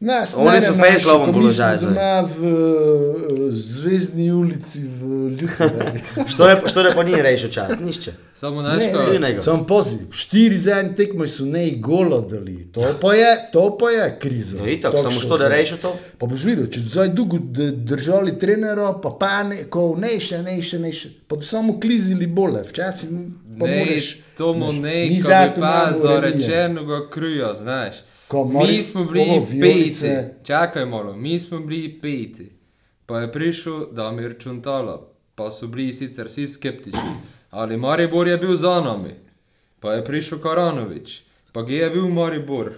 Nas, Oni so v ko mi položaju smo Doma v uh, Zvezdni ulici v Ljubljani. što je, što je pa ni rešil čas, nišče. Samo Ne, naško. Ti ne, nego. Sam poziv, štiri zadnje tekme so ne gola dali, to pa je, to pa je kriza. Ja, itak, Tako samo što da rešil to. Pa boš videl, če zdaj dolgo držali trenera, pa pa ne, ko ne še, ne še, ne še, pa samo klizili bole, včasih pa Ne, moraš. tomu znaš, ne, ko bi pa imamo za revije. rečenega kruja, znaš. Ko Mi Mari- smo bili peti, čakaj malo, mi smo bili peti. Pa je prišel Damir Čuntala, pa so bili sicer vsi skeptični, ali Maribor je bil za nami. Pa je prišel Karanovič, pa kje je bil Maribor?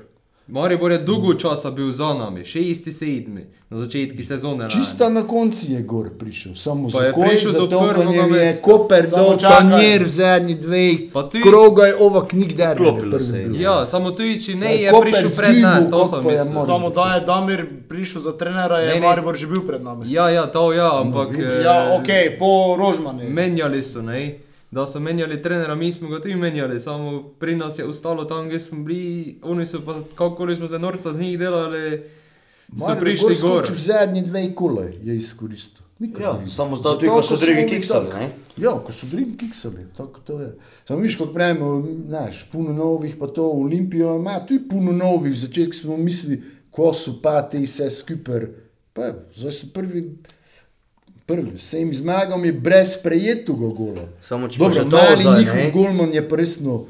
Maribor je dolgo časa bil za nami, šesti, sedmi, na začetku sezone. Čista na konci je gor prišel, samo Pa je zakoj, prišel do prvega je mesta. Koper čakaj. tanjer v zadnji dveh, ti- kroga je ova knjig der. Klopilo se je. Ja, samo tudi če ne je Koper prišel pred nas, to sem je mislil. Maribor. Samo da je Damir prišel za trenera, je Ne, ne. Maribor že bil pred nami. Ja, ja, to ja, ampak... eh, Ja, ok, po Rožmani. Menjali so, ne? Da so menjali trenera, mi smo ga tudi menjali, samo pri nas je ostalo tam, kjer smo bili, oni so pa, kako smo se norca z njih delali, so Maribor prišli gor. skočil V zadnji dve kule je izkoristil. Nikoli Ja, samo zdaj Zato, tudi, ko so drugi kiksali? Ja, ko so drugi kiksali, tako to je. Samo viš, kot pravimo, znaš, puno novih, pa to Olimpijo ima, tudi puno novih, v začetku smo mislili, ko so pa te vse skupaj, pa evo, zdaj so prvi, prvi, vsem zmagam je brez prejetega gola. Samo če pa Dobro, to zdaj, njihov ne? golman je pa resno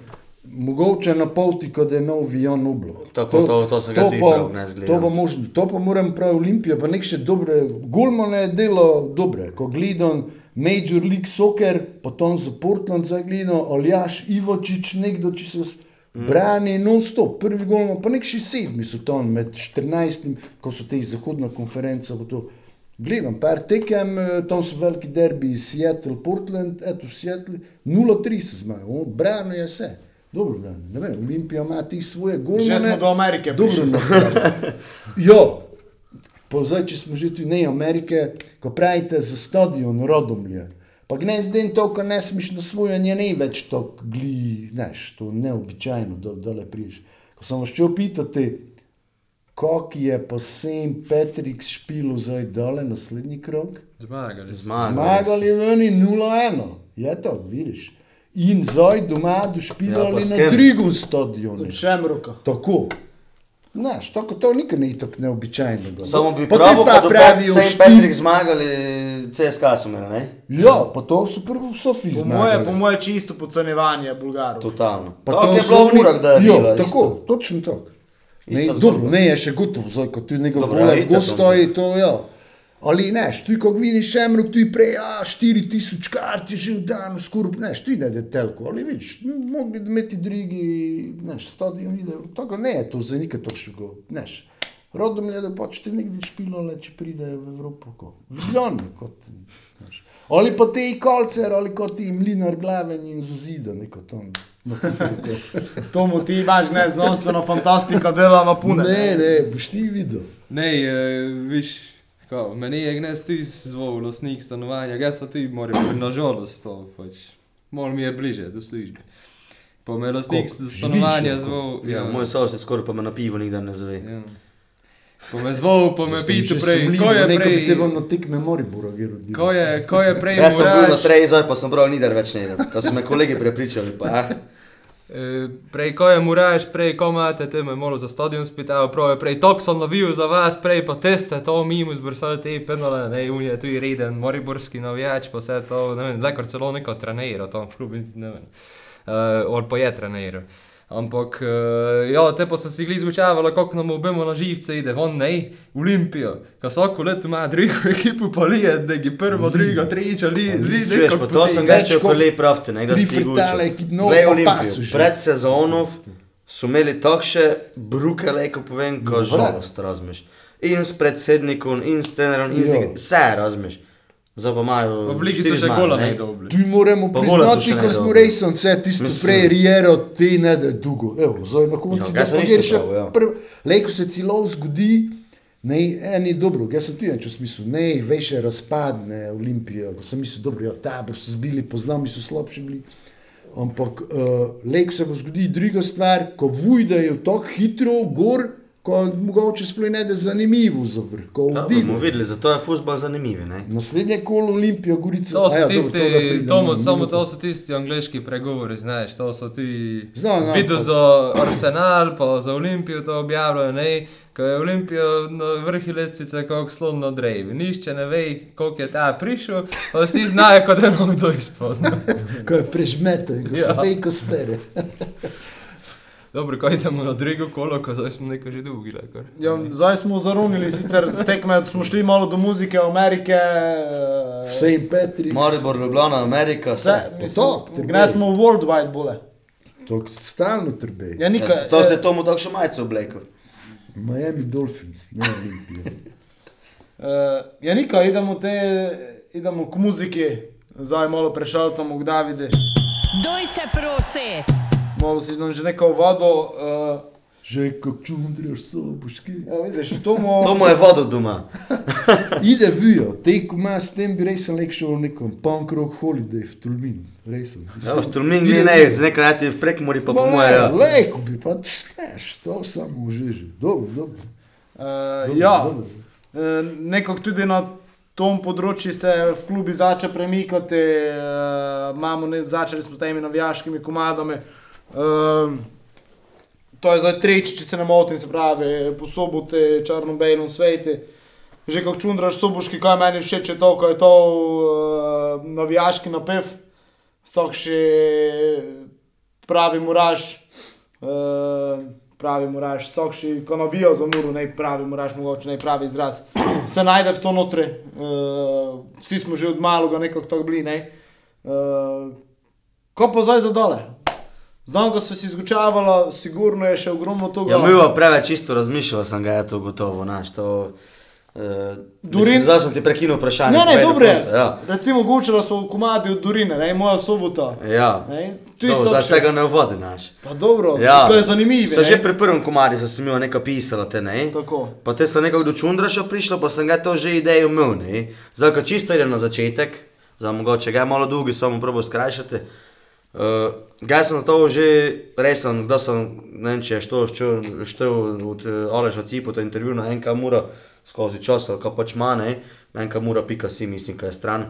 mogoče na poti, kot je nov Vion Ublo. Tako, to- to se ga tudi prav ne zgleda. To bo možno, to pa moram prav Olimpijo, pa nek še dobre, Gulman je delo dobre, ko gledam Major League Soccer, potem za Portland zagledam, Aljaš Ivočič, nekdo, če se s- brani non-stop, prvi gol, pa nek še sedmi so tam med 14, ko so te zahodna konferenca, to. Gledam, par tekem, eh, tam so veliki derbi, Seattle, Portland, eto Seattle, 0-3 se zmaga, brano je vse. Dobro, brano. ne vem, Olimpija ima ti svoje golmane. Že smo do Amerike Dobro, prišli. no. Jo, pa zdaj, če smo že tu ne Amerike, ko pravite za stadion Rodomlje, pa gnez den to, ko ne smeš na svoje, je ne več to gli, neš, to neobičajno, da dole priješ. Ko sem vas šel pitati, kako je po St. Patrick's špilu zdaj dole naslednji krok, Zmagali. Zmagali. zmagali veni 0-1, je to, vidiš. In zdaj doma Ja, došpilali pa s na? Trigun stadionu. Od Šemruka. Tako. Znaš, tako to nikoli ni tako neobičajno. Samo bi Potem pravi, pa da pravijo St. štir. Patrick zmagali, CSKA so imeli, ne? Ja, pa to so prvo v Sofiji Po moje, po zmagali. moje čisto podcenjevanje Bulgarov. Totalno. Pa Tako to je so bilo v urah, da je Jo, bilo. tako, isto. točno tako. Ne, dobro, ne je še gotovo, zdaj, ko tu nekaj Dobro, gole ja, v itak gostoji, to ja. Ali ne, tu ko vidiš šemruk, tu je prej, a 4000 kart je že v danu, skoraj, ne, tu ne je telko, ali vidiš, mogli bi imeti drugi, ne, stadion video, tako ne je to za nikaj to še go, ne. Rodom je, da počete nekdje špilo, le če pridejo v Evropo, ko, v Ljubljano, kot, znaš. Ali pa te kolcer, ali kot ti mlinar glaven in zozida, neko tam. Na hitro. Tomu ti imaš ne znanstveno fantastiko, dela na pune. Ne, ne, boš ti videl. Ne, eh, viš, kao, meni je gnes ti zvol, lastnik stanovanja, jaz so ti moram, nažalost to, pač, malo mi je bliže do službe. Pa me lastnik Koliko? stanovanja Živiš, zvol, Ja, moj sosed skoraj pa me na pivo nikdar ne zve. Ja. Pa me zvol, pa me pitu prej, ko je neko bi prej, te vam na tekme Moribora rodil. ko je, ko je prej Jaz sem bil na moraš, treji, zdaj pa sem prav nikdar več ne jedel. To so me kolegi prepričali, pa ah. eh, prej, ko je moraš, prej, ko imate, te me malo za stadion spitajo, prav je prej, tok sem navil za vas, prej pa teste, to mimo zbrsali te penale, ne, un je tu je reden, moriborski navijač, pa vse to, ne vem, lekar celo neko trenira tam v klubu, ne vem, uh, ali pa je treniral. Ampak, uh, ja, te pa so si gli zvučavali, kako nam obemo na živce ide, von ne, Olimpijo, ko vsako leto ima drugo ekipo, pa lije, da je prvo, drugo, tretje, li, li, Sveš, pa to sem več čel, kot ko lep pravte, ne ga tri spigučil. frtale, ki no, Glej pa Olimpijo, pred sezono so imeli takšne brukele, ko povem, ko žalost razmeš. In s predsednikom, in s trenerom, in z vse razmeš. Zdaj pa imajo. Pa v ligi so še gola dobili. Tu moramo Pa priznati, ko smo resno, vse tisto Mislim- prej riero, te ne da dolgo. Evo, zdaj na koncu, Ja, da gre še ja. prvo. Lej, ko se celo zgodi, ne, eni dobro, jaz sem tudi v smislu, ne, veš, razpadne Olimpijo, ko sem mislil, dobro, ja, tabor so zbili, poznam, so slabši bili. Ampak, uh, lej, ko se bo zgodi druga stvar, ko vujdajo tako hitro gor, ko mogoče sploh ne da zanimivo za vrh, bomo videli, zato je futbol zanimiv. Naslednje kolo Olimpija, Gorica. To so ja, dobro, tisti, pridemo Tomo, samo to so tisti angliški pregovori, znaš, to so ti Znam, znam, videl za Arsenal, pa za Olimpijo to objavljajo, ne, ko je Olimpija na vrhi lestvice, kako slon na drevi. Nišče ne ve, koliko je ta prišel, pa vsi znajo, kot da je nekdo izpod. Ko je prežmeten, ko Ja. se vejo, ko stere. Dobro, ko idemo na drugo kolo, ko zdaj smo nekaj že dolgi, lekar. Ja, zdaj smo zarunili, sicer z tekme smo šli malo do muzike, Amerike. eh, Vse in Petri. Maribor, Ljubljana, Amerika, Vse, mislim, Gre smo v worldwide bole. To stalno trbe. Ja, nika, Ja, to se je tomu tako še majce oblekel. Miami Dolphins, ne Olimpija. Uh, ja, nika, idemo, te, idemo k muziki, zdaj malo prešaltamo k Davide. Doj se prosi! Malo si že nekaj vodo. Uh, Že kako čundriš soboški. ja, vidiš, to mu... To mu je vodo doma. Ide vijo, te ko imaš s tem bi res nek šel v nekom punk rock holiday v Tulmin. Res sem. Ja, v Tolmin ni ne, z nekaj leti v prekmori pa po moje. Ja. Lejko bi, pa znaš, to samo že. Dobro, dobro. Uh, dobro, ja, dobro. uh, nekako tudi na tom področju se v klubi začne premikati, uh, imamo ne, začeli smo s temi navijaškimi komadami. Uh, to je zdaj tretjič, če se ne motim, se pravi, po sobote, črno-belem sveti. Že kot čundraš soboški, kaj meni všeč je to, ko je to uh, navijaški napev, vsak še pravi muraž, uh, pravi muraž, sokši, ko navijo za muro, ne pravi muraž, mogoče ne pravi izraz, se najde v to notri. Uh, vsi smo že od malega nekako tako bili, ne. Uh, ko pa zdaj za dole. Znam, ko so si zgučavalo, sigurno je še ogromno toga. Ja, milo preveč čisto razmišljal sem ga, je to gotovo, znaš, to... Uh, Durin- Zdaj sem ti prekinil vprašanje. Ne, ne, dobro Ja. Recimo, gučalo smo v komadi od Durine, ne, moja sobota. Ja, zdaj se ga ne uvodi, znaš. Pa dobro, Ja. to je zanimivo. So že pri prvem komadi so se mi nekaj pisalo, te ne. Tako. Pa te so nekako do Čundraša prišlo, pa sem ga to že idejo imel, ne. Zdaj, ko čisto idem na začetek, za mogoče ga je malo dolgi, samo probo skrajšati. Uh, ga sem to že, res sem, da sem, ne vem, če je to štel od uh, Oleša Cipu, to intervju na NK Mura, skozi čas, kako pač ima, ne, NK Mura, pika si, mislim, kaj je stran.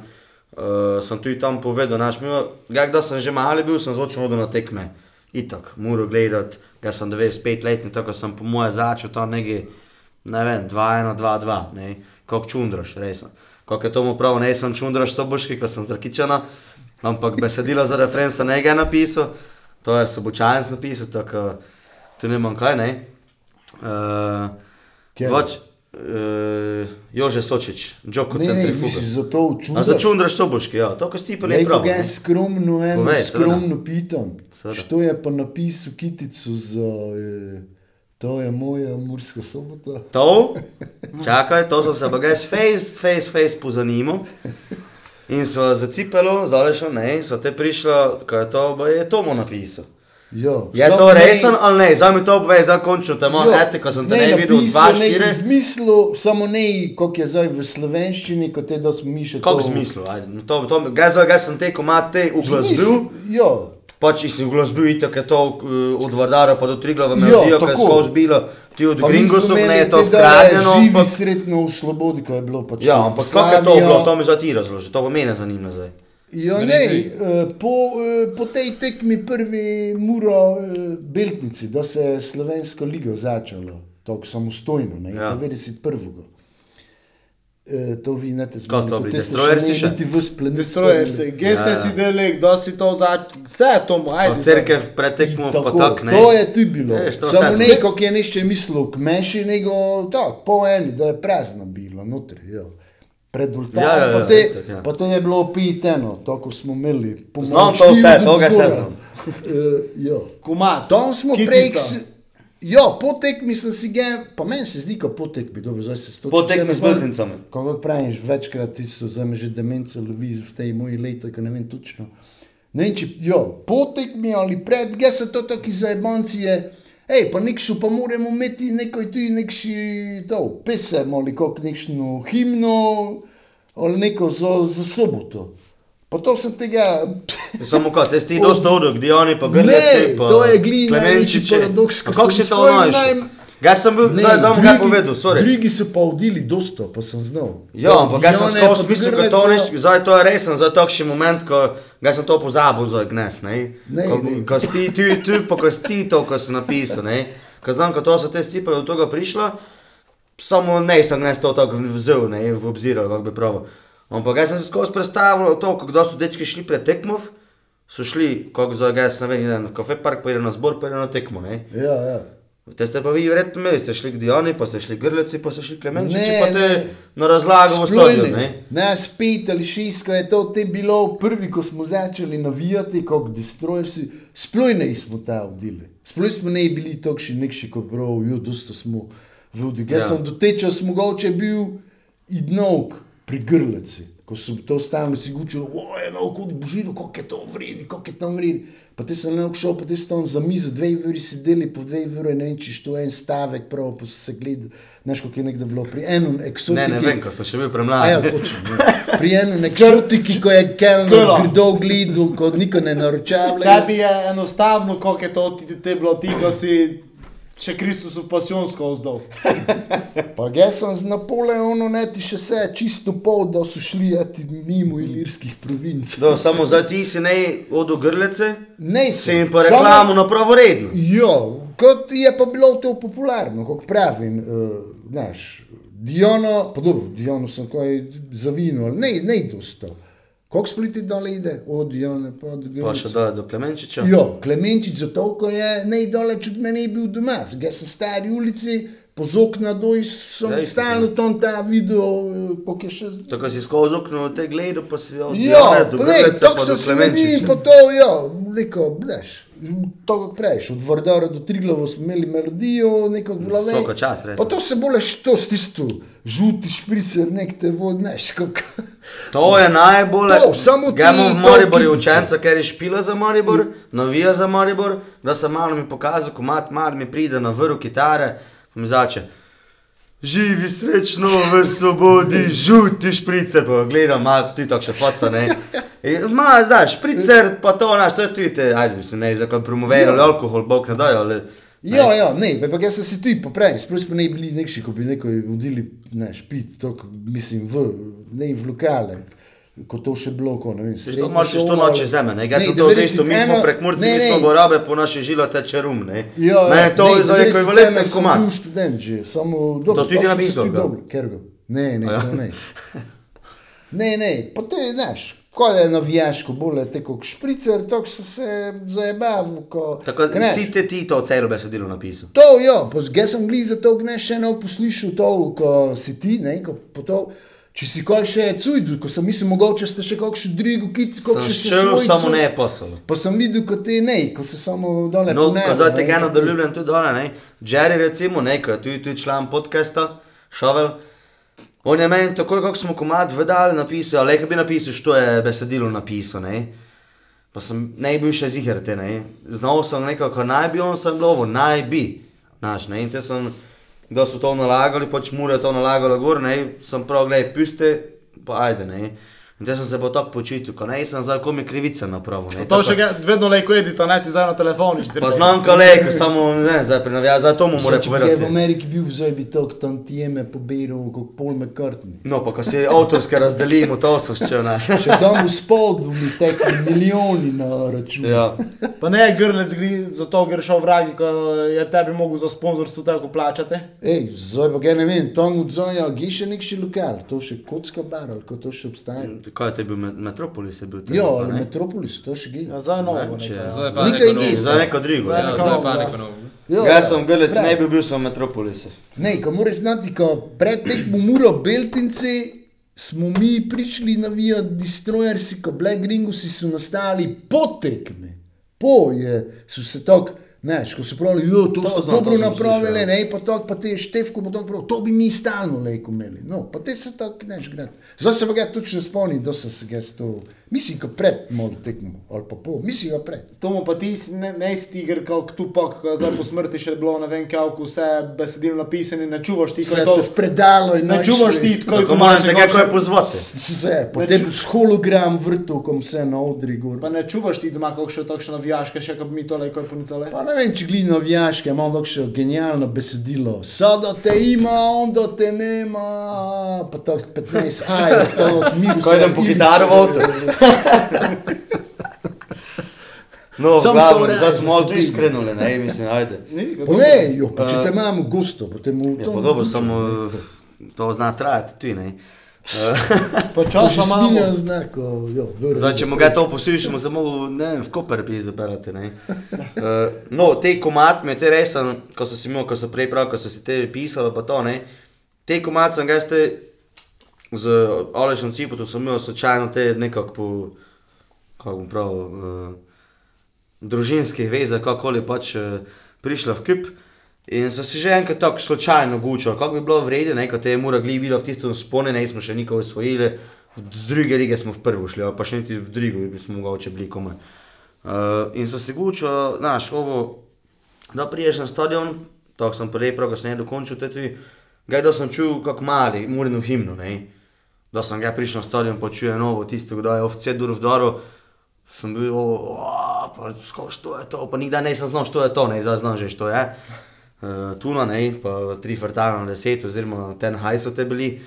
Uh, sem tudi tam povedal, naš mi, ga, da sem že mali bil, sem zočno hodil na tekme. Itak, muro gledati, ga sem 95 let in tako sem po moje začel tam nekje, ne vem, 2-1, 2-2, ne, kot čundraš, res. Kako je tomu prav, ne sem čundraš soboški, ko sem zrakičana, ampak besedilo za referenca ne je napisal, to je sobočajenc napisal, tako tu nimam kaj, ne. Uh, Ker- Vač, uh, Jože Sočič, Džoko Ne, ne, centrifuga. misliš za to učujem. A za čundraš soboški, ja, to ko si ti pa Ne, ga je skromno, eno Povej, seveda. skromno pitam. Seveda. Što je pa napisal kitico za, eh, to je moja murska sobota. To, čakaj, to so se pa gaj face, face, face pozanimal. In so zacipelo, zalešo, ne, so te prišlo, kaj je to, je Tomo napisal. Jo, Je to ne- resen ali ne? Zdaj mi to povej, zdaj končno te imam, ete, ko sem te ne videl, napisal, dva, ne štiri. V smislu, samo ne, kot je zdaj v slovenščini, kot je da smo mi še Kako v smislu? Ajde, no to, to, gaj zdaj, gaj sem te komate V uglasbil, Jo, pač si uglasbil, itak je to uh, od Vardara pa do Triglava melodijo, kaj je tako. skozi bilo, ti od pa Gringosov, ne je to te, da vkradeno. Živi ampak- sretno v svobodi, ko je bilo pač. Ja, ampak kako je to bilo, to mi zdaj ti razloži, to pa mene zanima zdaj. Ja, ne, eh, po, eh, po tej tekmi prvi muro Beltnici, da se je slovensko ligo začelo, tako samostojno, ne, ja. 91. E, to vi ne te Kaj so to bili, te ste destroyersi še še? ne niti v splenet. Destroyersi, geste Ja. si delek, da si to zač... Vse je to, ajde. v cerkev pretekmo pa tak, ne. To je tudi bilo. To Samo vse- ne, kako je nešče mislil k meši, nego tako, po eni, da je prazno bilo, notri. Jo. Pred ultarom, Ja, ja, ja, pa, te, itak, ja. pa to je bilo piteno, tako smo imeli. Znam to vse, to ga se znam. Eh, jo. Kumat. Tam smo prej, s- jo, po tekmi sem si ga, pa meni se zdi, kot po tekmi, dobro, zdaj se s to Po tekmi z Beltincami. Kako praviš, večkrat tisto, zdaj me že demenca lovi v tej moji leti, ko ne vem točno. Ne vem, če, jo, po tekmi ali pred, gre se to taki zajebanci je, hej, pa nekšu pa moramo imeti nekaj tu, nekši, to, pesem ali kako nekšno himno, ali neko za, za soboto. Pa to sem tega, Samo kaj, te si dosta odok, Dioni pa Ne, Grleci pa to je glih največji paradoks, Kako si to naj- Jaz sem bil, zdaj znam kaj povedal, sorry. Drugi so pa odili dosto, pa sem znal. Ja, ampak jaz sem skozi pa mislil, da to nič, zdaj to je resen, zdaj takšen moment, ko ga sem to pozabil za gnes, ne? Ne, Ko, ne. ko si ti, ti, pa ko si ti to, ko si napisal, ne? Ko znam, ko to so te stipe do tega prišlo, samo ne sem gnes to tako vzel, ne, v obzir, kako bi pravil. Ampak jaz sem se skozi predstavljal to, kako so dečki šli pred tekmov, so šli, kako za gas, ne vem, v kafe park, pa eden na zbor, pa eden na tekmo, ne? Ja, ja. Te ste pa vi verjetno imeli, ste šli k Dioni, pa ste šli Grleci, pa ste šli Klemenčiči, Ne, pa te ne. na razlago v Sploh stadion, ne. ne? Spet ali šest, ko je to te bilo prvi, ko smo začeli navijati, kot destroyersi, sploh ne smo ta odili. Sploh smo ne bili takšni, nekši kot prav, jo, dosto smo vodili. Jaz Ja. sem dotečal, smo mogoče bil idnovk pri grleci. Ko sem to stalno si gučil, oj, no, kot boš videl, kako je to vredi, kako je tam vredi. Pa te sem nekako šel, pa te sem tam za mizo, dve uri sedeli, po dve uri, ne vem, če to je en stavek, prav, pa so se gledali, znaš, kako je nekdo bilo pri enem eksotiki. Ne, ne vem, ko sem še bil premlad. ja, točno. Ja. Pri enem eksotiki, ko je kelner Krlo. grdo gledal, ko niko ne naročava. Tebi je enostavno, kako je to ti, te bilo ti, ko si še Kristusov pasionsko vzdal. Pa jaz sem z Napoleonom, ne ti še vse čisto pol, da so šli eti mimo ilirskih provinc. Do, samo zdaj ti si ne od Grlece, Ne, si jim pa reklamo na pravo redno. Ja, kot je pa bilo to popularno, kot pravim, uh, znaš, Diono, pa dobro, Diono sem kaj zavinil, ne, ne dosto. Koliko spliti dole ide? Od Jana pa od Pa Grlice. še dole do Klemenčiča. Ja, Klemenčič zato, ko je najdaleč od mene bil doma. Jaz sem stari ulici, po okna doj sem stalno ja. tam ta video, koliko je še Tako si skozi okno te gledal, pa si Ja, do pa ne, Grlice tako pa sem do se meni, pa to, ja, neko, veš, to prejš, od Vardara do Triglava smo imeli melodijo, neko glave. Svaka čast, res. Pa to se bolj što s tisto, žuti špricer, nek te vod, neš, kako. To je najbolj. To, samo ti Gremo v Maribor, učenca, ker je špila za Maribor, navija za Maribor, da sem malo mi pokazal, ko mat mar mi pride na vrhu kitare, mi zače. Živi srečno v svobodi, žuti špricer, pa gledam, ma, ti tako še foca, ne. In, Ma, znaš, špricer, pa to, znaš, to je tudi, te, ajde, mislim, ne, za kaj promovirali Ja. alkohol, bog ne dajo, ali... Ja, ja, ne, pa jaz sem si tudi poprej, sploh smo ne bili nekši, ko bi neko vodili, ne, špit, to, mislim, v, ne v lokale. Ko to še bilo, ko ne vem, srednja moraš to noče zeme, ne, jaz Ne, sem to zdaj isto, mi 91 smo prek Murci, ne, mi smo ne. gorabe, po naši žilo teče rum, ne. Ja, ja, to ne, je za neko 91 valeten sem komad. bil študent že, samo dobro. To si ti napisal, se dobro, ker ga. Ne, ne, ja? ne. Ne, ne, pa to je, znaš, ko je navijaško, bolj je tako kot špricer, tako so se zabavali, ko... Tako, ne, si te ti to celo besedilo napisal. To, ja, jaz sem gliz za to, ne še eno poslušal to, ko si ti, ne, ko po to, če si kaj še cujdu, ko sem mislil, mogoče ste še kakšen drugo kit, Sem kakšen še šel, svojcu. samo ne posel. Pa sem videl, kot te ne, ko se samo dole No, ko zdaj ne, tega ti- nadaljujem tudi dole, ne. Jerry recimo, ne, ko je tudi, tudi član podcasta, Šovel. On je meni takoj, kako smo komad vedali, napisal, ali kaj bi napisal, što je besedilo napisal, ne. Pa sem ne bil še ziger te, ne. Znal sem nekako, naj bi on sem lovo, naj bi. Naš, in te sem, da so to nalagali, pač mure to nalagalo gor, ne, sem prav, gledaj, puste, pa ajde, ne. In te sem se pa tako počutil, ko ne, sem zdaj komi krivica napravil, ne. To Tako- še ga- vedno lejko edita, ne ti zdaj na telefonu. Pa znam kolega, samo ne, zdaj prenavlja, zdaj to mu mora Zdaj, če bi je v povedati. Ameriki bil, zdaj bi to tam tijeme pobiral kot Paul McCartney. No, pa ko si avtorske razdelimo, to so še naš. Še tam v spodu mi tekli milijoni na račun. Ja. Pa ne, grlec gre za to, ker šel vragi, ko je tebi mogel za sponzorstvo tako plačati. Ej, zdaj pa ga ne vem, tam odzaja, gre še nek še lokal, to še kocka bar ali ko to še obstaja. Kaj je bil Met- Metropolis? Je bil tam, Ja, ali ne? Metropolis, to še gre. Ja, zdaj novo. Ne, če- neko. Zdaj pa Nekaj novo. Zdaj neko drugo. Zdaj Ja. Ja, zdaj novo, pa ja. neko novo. Jaz sem prav. ne bi bil sem Metropolis. Ne, ko moraš znati, ko pred tekmo Muro Beltinci smo mi prišli navijati destroyersi, ko Black Ringusi so nastali po tekmi. Po je, so se tako, Neš, ko so pravili, jo, to, To so to dobro napravili, ne, pa to, pa te števko bo to prav, to bi mi stalno lejko imeli. No, pa te so tako, neš, grad. Zdaj se pa ga točno spomnim, da sem se ga s to, mislim, ko pred malo tekmo, ali pa po, mislim ga pred. Tomu pa ti ne, ne si tiger, kot Tupak, ko zdaj po smrti še bilo, ne vem, kako vse besedilo napisane, ne čuvaš ti, ko Vse je to. predalo in Ne čuvaš ti, ko je Tako moram te kako je pozvati. Vse, potem s hologram vrtu, kom vse na odri gor. Pa ne čuvaš ti doma, kako še takšno navijaške, še kot bi mi tole kar ponicale. Pa ne vem, če gledi navijaške, ima še genialno besedilo. Sada te ima, onda te nema. Pa tako 15 ajev, to od miru. Ko idem po kitaro v avto. No, Samo glavno, zdaj smo malo tu iskrenuli, ne, mislim, ajde. Pa ne, jo, pa če te imamo gusto, potem v Ja, tom. pa dobro, samo to zna trajati tudi, ne. Eh, časa imamo. smilja znako, jo, vrlo. Zdaj, če ga to poslušamo, se mogo, ne vem, v Koper bi zaberati, ne. Uh, no, te komat me te resen, ko so si imel, ko so prej prav, ko so si te pisali, pa to, ne. Te komat sem ga ste z Olešem Cipotom sem imel slučajno te nekako po, kako bom prav, uh, družinskih vezah, kakoli pač uh, prišla v kup. In so si že enkrat tako slučajno gučali, kako bi bilo vredno, ne, ko te mora glibila v tistem spone, ne smo še nikoli osvojili, z druge lige smo v prvo šli, pa še niti v drugo, bi smo mogoče bili komaj. Uh, in so si gučali, znaš, ovo, da priješ na stadion, tako sem prej prav, ko sem je dokončil, te tudi, gaj da sem čul kako mali, murino himno, ne. Da sem ga prišel na stadion, počuje novo, tisto, kdo je oficir dur v Doru, sem bil, pa sko, što je to, pa nikdaj nisem znal, što je to, ne, zdaj znam že, što je. Uh, tuna, ne, pa tri frtale na deset, oziroma ten haj so te bili.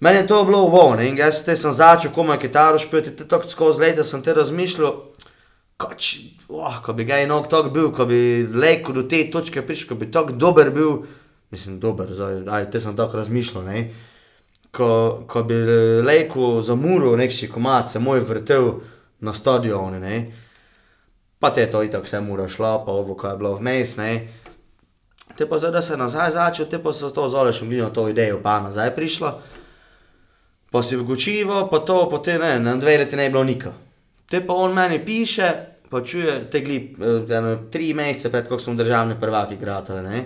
Meni je to bilo wow, ne, in jaz te sem začel komaj kitaro špiti, te tako skozi leta sem te razmišljal, kač, oh, ko bi ga enog tako bil, ko bi leko do te točke prišel, ko bi tako dober bil, mislim, dober, zdaj, aj, te sem tako razmišljal, ne. Ko, ko bi lejko za muro nekši komat se moj vrtel na stadionu. Pa te je to itak vse mura šla, pa ovo, kaj je bilo vmes. Te pa zdaj, da se nazaj začel, te pa so to z Olešem Glino to idejo pa nazaj prišla. Pa si vgočivo, pa to, pa te ne, na dve leti ne je bilo nika. Te pa on meni piše, pa čuje, te gli, eh, tri mesece pred, ko smo državni prvaki gratali, ne.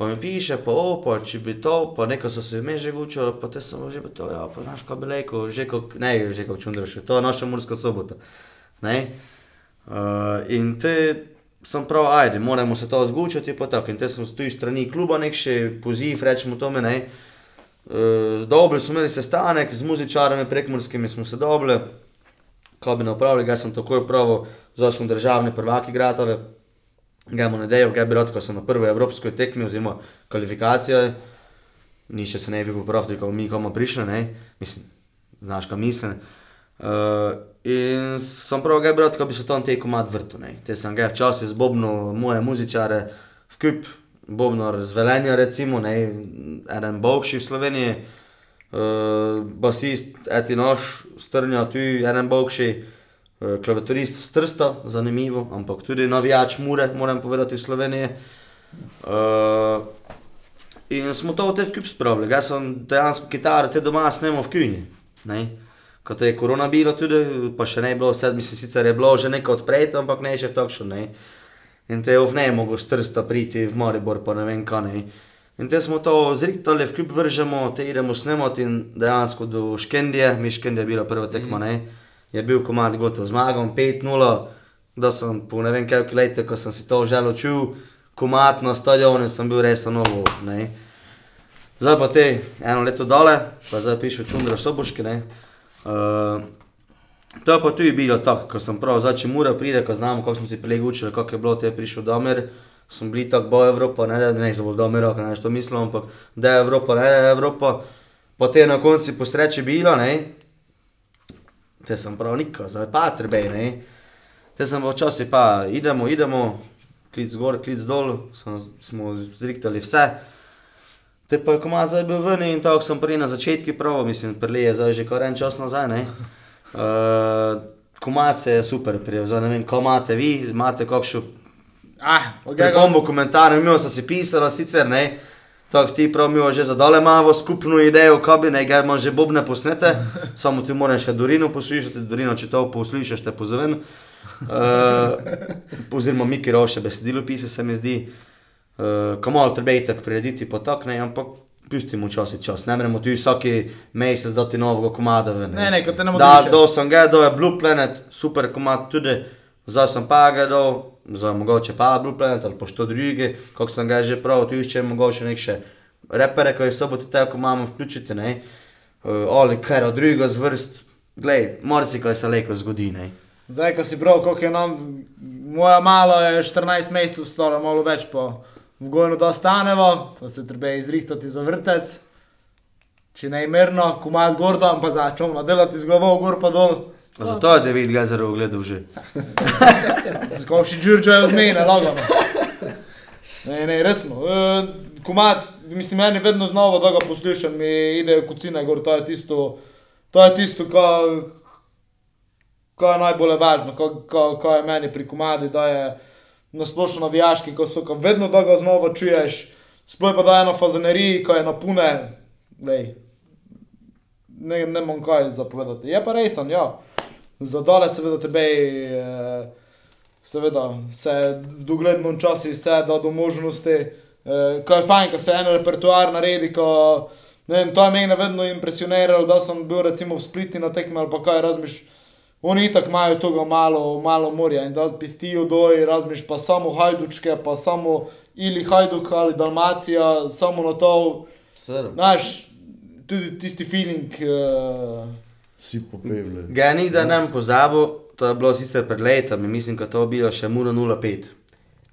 Pa mi piše, pa o, pa če bi to, pa neko so se me že gučilo, pa te sem že pa to, ja, pa bi rekel, že kot, ne, že kot čundrš, to je naša murska sobota, ne. Uh, in te sem prav, ajde, moramo se to zgučati, pa tako, in te sem s tuji strani kluba nek še poziv, rečemo tome, ne. Uh, dobili smo imeli sestanek z muzičarami prekmurskimi, smo se dobili, kaj bi napravili, ga sem takoj pravil, zdaj smo državni prvaki gratali, gremo nedeljo, ga bi rad, ko sem na prvi evropski tekmi oziroma kvalifikacije, ni še se ne bi popravil, ko mi komu prišli, ne, mislim, znaš, kaj mislim. Uh, in sem prav, bi rad, ko bi se tam te komad vrtu, ne, te sem ga včasih zbobnil moje muzičare v kup, bobnar z Velenja recimo, ne, eden bovši v Sloveniji, uh, basist, eti naš, strnja tu, eden bovši, uh, klaviaturist z Trsta, zanimivo, ampak tudi navijač Mure, moram povedati, v Sloveniji. Uh, in smo to v te vkup spravili, jaz sem dejansko kitaro te doma snemal v ne. Ko je korona bilo tudi, pa še ne je bilo vse, mislim, sicer je bilo že nekaj odpreto, ampak ne je še v takšno, ne. In te je v ne mogel s Trsta priti v Maribor, pa ne vem kaj, ne. In te smo to zrihtali, v kljub vržemo, te idemo snemati in dejansko do Škendije, mi Škendija je bila prva tekma, ne. Je bil komad gotov, zmagam 5-0, da sem po ne vem koliko letih, ko sem si to želel čul, komad na stadionu sem bil res na novo, ne. Zdaj pa te eno leto dole, pa zdaj piše Čundra Soboški, ne. Uh, to je pa tudi bilo tako, ko sem prav, zdaj če mora pride, ko znamo, kako smo si prej učili, kako je bilo, te je prišel Domer, smo bili tako bo Evropa, ne, ne samo Domer, kaj ne, što mislim, ampak da je Evropa, ne, Evropa, pa te je na koncu po sreči bilo, ne. Te sem prav nikko, zdaj pa trebej, ne. Te sem pa včasih pa idemo, idemo, klic gor, klic dol, sem, smo zrihtali vse. Te pa je komad zdaj bil ven in tako sem prej na začetku prav, mislim, prije je zdaj že kar en čas nazaj, ne. Uh, komad se je super prijel, zdaj ne vem, ko imate vi, imate kakšno Ah, ok, pripombo, komentar, mi smo si pisali sicer, ne. Tako si prav mi že zadole imamo skupno idejo, kaj bi, ne, ga imamo že bobne posnete, samo ti moraš še Dorino poslušati, Dorino, če to poslušaš, te pozovem. Uh, oziroma Miki Roše besedilo pisa, se mi zdi. Uh, ko malo treba itak prirediti pa tako, ne, ampak pustimo včasih čas, ne moremo tu vsaki mesec dati novega komada ven. Ne, ne, kot ne bomo Da, dal sem ga, dal je Blue Planet, super komad tudi, zdaj sem pa ga dal, zdaj mogoče pa Blue Planet ali pa što drugi, kako sem ga že prav, tu iščem mogoče nek še repere, ko je soboto tako imamo vključiti, ne. Uh, ali kaj od drugega zvrst, glej, marsikaj se leko zgodi, ne. Zdaj, ko si prav, koliko je nam, moja mala je 14 mesecev stara, malo več pa v gojno da staneva, pa se treba izrihtati za vrtec. Če ne je mirno, komad gor dam, pa začnemo delati z glavo gor pa dol. Zato je David Gazarov gledal že. Ko še Đurđo je od mene, lagano. Ne, ne, resno. E, komad, mislim, meni vedno znova, da ga poslušam, mi idejo kucine gor, to je tisto, to je tisto, ka je najbolj važno, kaj je meni pri komadi, da je nasplošno navijaški, ko so, ko vedno da ga znova čuješ, sploh pa da je na fazaneriji, ko je na pune, lej, ne, ne imam kaj zapovedati. Je pa resen, ja. Za dole seveda treba eh, seveda se v doglednem času vse da do možnosti, eh, ko je fajn, ko se en repertoar naredi, ko, ne vem, to je mene vedno impresioniralo, da sem bil recimo v Spliti na tekmi ali pa kaj razmiš, oni itak imajo toga malo, malo morja in da pistijo doj, razmiš pa samo hajdučke, pa samo ili hajduk ali Dalmacija, samo na to, Sr. znaš, tudi tisti feeling, eh, Vsi popevle. Ga ni, da ne pozabil, to je bilo sicer pred letami, mislim, da to je bilo še Mura 05.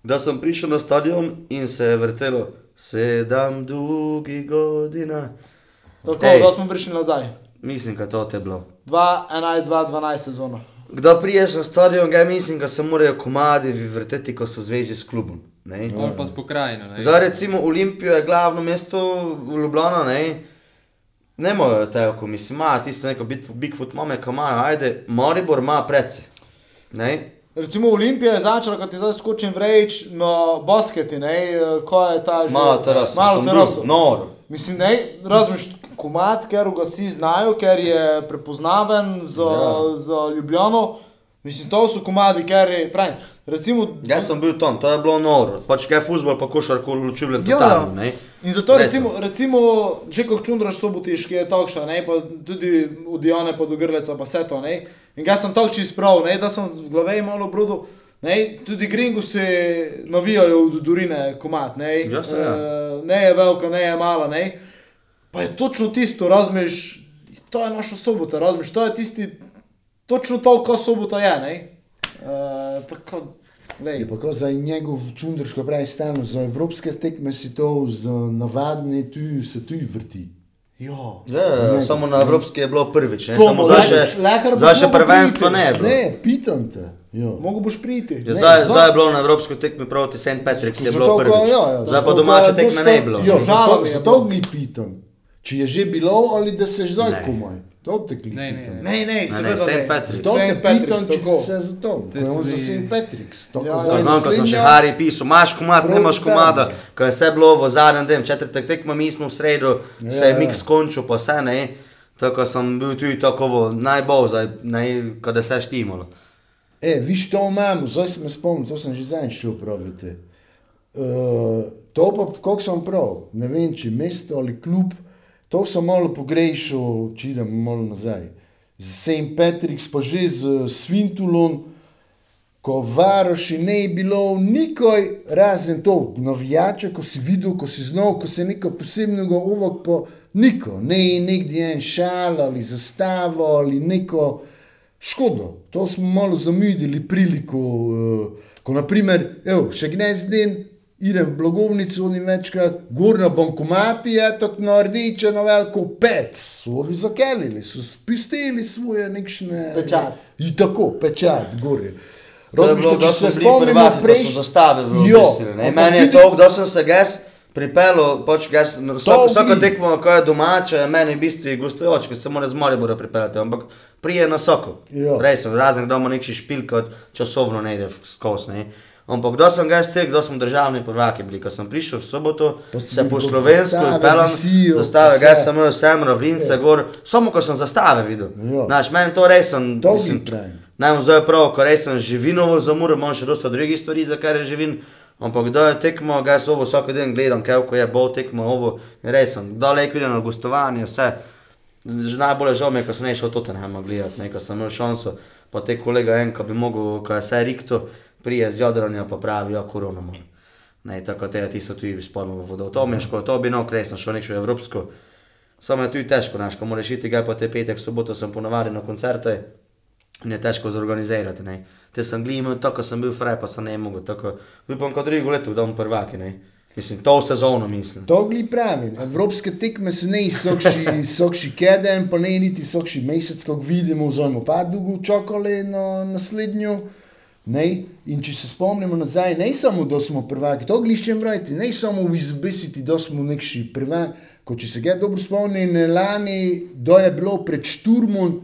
Da sem prišel na stadion in se je vrtelo sedem dolgih godina. tako, Ej. da smo prišli nazaj. Mislim, da to te je bilo. 2-11-2-12 sezono. Kdo priješ na stadion, ga mislim, da se morajo komadi vrteti, ko so zvezi s klubom. Ne? Ali pa s pokrajino, ne. Zdaj recimo Olimpijo je glavno mesto v Ljubljana, ne? Ne morajo te oko, mislim, ima tisto neko Bigfoot mame, ko imajo, ajde, Maribor ima preci. Ne? Recimo Olimpija je začela, kot je zdaj skočim vreč na basketi, ne, eh, ko je ta že... Malo teraso, Malo teraso. noro. Mislim, ne, razumeš, komat, ker ga vsi znajo, ker je prepoznaven za, ja. Ja. za Ljubljano. Mislim, to so komadi, ker je, pravim, recimo... Jaz sem bil tam, to je bilo noro. Pač kaj je futbol, pa košarko Ja, totalno, ja. ne? In zato Res recimo, recimo že kot čundraš sobotiš, ki je takšna, ne, pa tudi od Diane pa do Grleca, pa vse to, ne. In jaz sem tako čist prav, ne, da sem v glave malo brudu, ne, tudi gringu se navijajo od Durine komat, ne. Ja, se, ja. Eh, ne je velika, ne je mala, ne. Pa je točno tisto, razumeš, to je naša sobota, razumeš, to je tisti, točno to, ko sobota je, ne. Uh, tako, lej. Je pa ko za njegov čundrš, ko pravi stalno, za evropske tekme si to, za navadne tu se tu vrti. Jo. Ja, ja, Ne, samo na evropski je bilo prvič, ne? To Samo zdaj leč- še, zdaj še prvenstvo priti. ne je bilo. Ne, pitam te. Jo. Mogo boš priti. Ja, zdaj, zdaj- zdaj je bilo na evropsko tekmi proti St. Patrick's je bilo prvič. ja, ja, Zdaj pa domače je tekme ne je bilo. Jo. Žal zato, je mi pitam, če je že bilo ali da se zdaj Ne. komaj. To te kli Ne, ne, ne. Ne, ne, ne, seveda St. ne. Patrick's. To te St. Patrick's, pitam, če tako. se za to. Te je on za St. Patrick's. To, Ja, ko ja, zdaj Znam, ko sem še naslednja- Harry pisal, imaš komat, Prav nemaš komada, ko je vse bilo v zadnjem dnevu, četrtek tekma, mi smo v sredo, Ja, se je ja. mix končal, pa vse ne. Tako sem bil tudi tako najbolj, ko da se je štimalo. E, viš to imamo, zdaj se me spomnim, to sem že zadnjič šel praviti. Uh, to pa, kako sem prav, ne vem, če mesto ali klub, to sem malo pogrešal, če idem malo nazaj. Z St. Patrick's pa že z Svintulom, ko Varoši ne je bilo nikoj razen to, navijača, ko si videl, ko si znal, ko se nekaj posebnega uvok po niko, ne nekdje en šal ali zastavo ali neko škodo. To smo malo zamudili priliko, uh, ko naprimer, evo, še gnezden, idem v blogovnico, oni večkrat, gor na bankomati je tako na rdeče, na veliko pec, so ovi zakelili, so spustili svoje nekšne... Pečat. In tako, pečat, gor. To je Razumeš, bilo, ko da če se spomnimo prej, da so zastave v Jo, obisili. ampak Meni je to, da sem se ges pripeljal, pač ges, no, vsako, tekmo, ko je domače, je meni v bistvu gostujoč, ko se mora z Maribora pripeljati, ampak prije na soko. Res, razen da imamo neki špil, kot časovno ne ide skozi. Ampak kdo sem ges tek, kdo smo državni prvaki bili, ko sem prišel v soboto, si se po slovensko visijo, zastave, vse. sem imel sem, ravlince, gor, samo ko sem zastave videl. Ja. Znaš, meni to res sem, To mislim. Ne vem, zdaj je prav, ko res sem živinovo zamuro, imam še dosta drugih stvari, za kar je živin. Ampak da je tekmo, ga jaz ovo vsak dan gledam, kaj ko je bolj tekmo, ovo res sem. Da le idem na gostovanje, vse. Že najbolje žal mi je, ko sem šel Tottenham gledati, ne, ko sem imel šanso, pa te kolega en, ko bi mogel, ko je vse rikto, prije z jadranja pa pravi, ja, korona mora. Ne, tako te ti so tudi spolno vodo. To mi je škoda, to bi no kresno šel nekšo evropsko. Samo je tudi težko, znaš, ko moraš iti, kaj pa te petek, soboto sem ponovadi na koncerte. In je težko zorganizirati. Ne. Te sem gledal, tako sem bil fraj, pa sem ne mogel. Tako, upam, kot drugo leto, da bom prvaki. Ne. Mislim, to sezono mislim. To gli pravim. Evropske tekme so ne sokši, sokši keden, pa ne niti sokši mesec, kot vidimo, vzamemo pa dolgo čakali na naslednjo. Ne? In če se spomnimo nazaj, ne samo, da smo prvaki, to gliščem brati, ne samo v izbisiti, da smo nekši prvaki. Ko če se ga dobro spomnim, lani, da je bilo pred šturmom,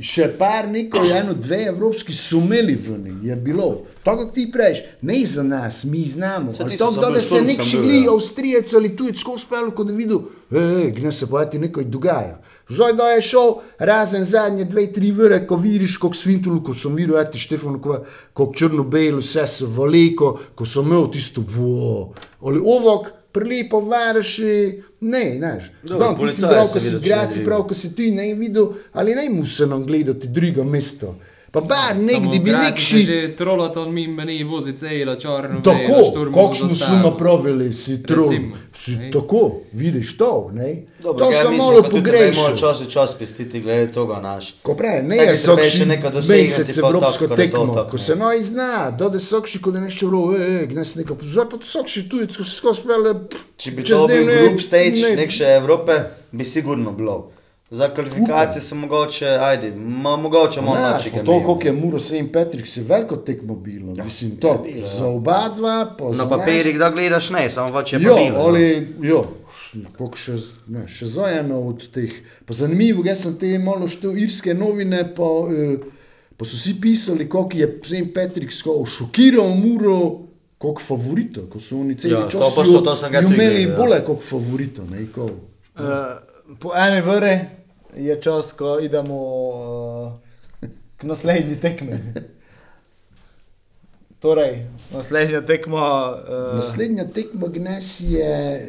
še par neko, eno, dve evropski so imeli ven, je bilo. Tako kot ti prejš, ne za nas, mi znamo. To, sem da, se nek bil, ja. Avstrijec ali tujec skozi spelo, kot da videl, gne se pa ti nekaj dogaja. Zdaj, da je šel razen zadnje dve, tri vire, ko vidiš, kot svintulu, ko sem videl, eti Štefan, kot črno-belo, vse se veliko, ko sem imel tisto vo. Ali ovok, prelepo vareši, ne, znaš. Znam, ti si prav, ko si v Graci, prav, ko si ti ne videl, ali ne musi nam gledati drugo mesto. Pa bar nekdi bi nekši... Že trolata od mime ni vozi cela črno. Tako, kakšno so napravili, si trol. Si ne. tako, vidiš to, ne? Dobro, to sem malo pogrešal. Moraš čas in čas pestiti, glede toga naš. Ko pravi, ne je treba še nekaj dosegati, mesec evropsko tekmo, tako, ko ne. se noj zna, dode sokši, ko da nešto vro, e, e, gnes neka, zdaj pa sokši tujec, ko se skozi pele, Če bi to bil group stage, nek še Evrope, bi sigurno bilo. Za kvalifikacije se mogoče, ajde, ma, mogoče malo načega. to, koliko je Muro St. Patrick, se veliko tekmo bilo, mislim, to, bilo, ja. za oba dva, pa Na za papirjih, da gledaš, ne, samo pač je Jo, pa bilo. no. ali, jo, koliko še, ne, še za eno od teh. Pa zanimivo, jaz sem te malo štel irske novine, pa, eh, pa so vsi pisali, kako je St. Patrick skoro šokiral Muro, kot favorito, ko so oni celi Ja, čas to pa so- to sem ga tudi imeli ja. bolje kot favorito. Ne, ko, Uh, po eni vrri je čas, ko idemo uh, k naslednji tekmi. Torej, naslednja tekma. Uh, Naslednja tekma Gnes je.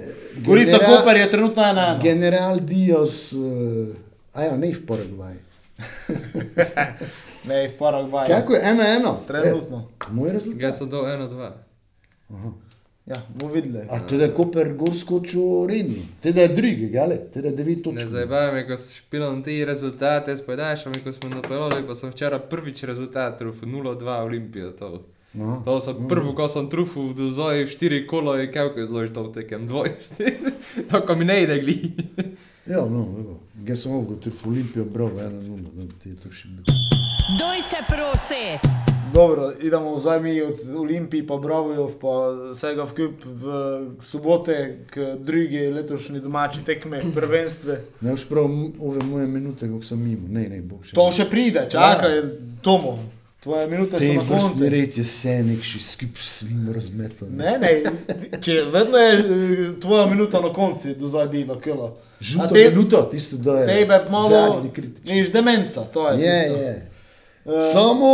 Gorica General- Koper je trenutno ena ena. General Dios, uh, ajo, ne v Paragvaj. Ne, v Paragvaju. Kako je ena ena? Trenutno. E, moj rezultat. Jaz sem do 1-2. Ja, bomo videli. A je Koper gor skočil redno, teda je drugi, gale, teda je devet točk. Ne zabavaj me, ko špilam ti rezultate, spodajaš mi, ko smo napravili, pa sem včeraj prvič rezultat trufil 0-2 Olimpijo. To. No. To sem prvo, ko sem trufil do zoji, štiri kolo je kevke zložil to tekem, dvojst. Tako mi ne ide gli. Ja, no, evo, sem ovgo, ter v Olimpijo ena nula, da bi ti je to še bilo. Doj se prosi. Dobro, idemo zdaj mi od Olimpije, pa Bravojov, pa vsega v kup v sobote, k drugi letošnji domači tekme v prvenstvu. Ne boš prav ove moje minute, kako sem mimo, ne, ne, bo še. To še pride, čakaj, Tomo, tvoje minute Te so na koncu. red je vse nekši skup svim razmetan. Ne, ne, če vedno je eh, tvoja minuta na koncu, do zdaj bi na kilo. Žuta te- minuta, tisto, da je Tebe malo, zadnji kritični. niš demenca, to je. Je, tisto. je. Eh, Samo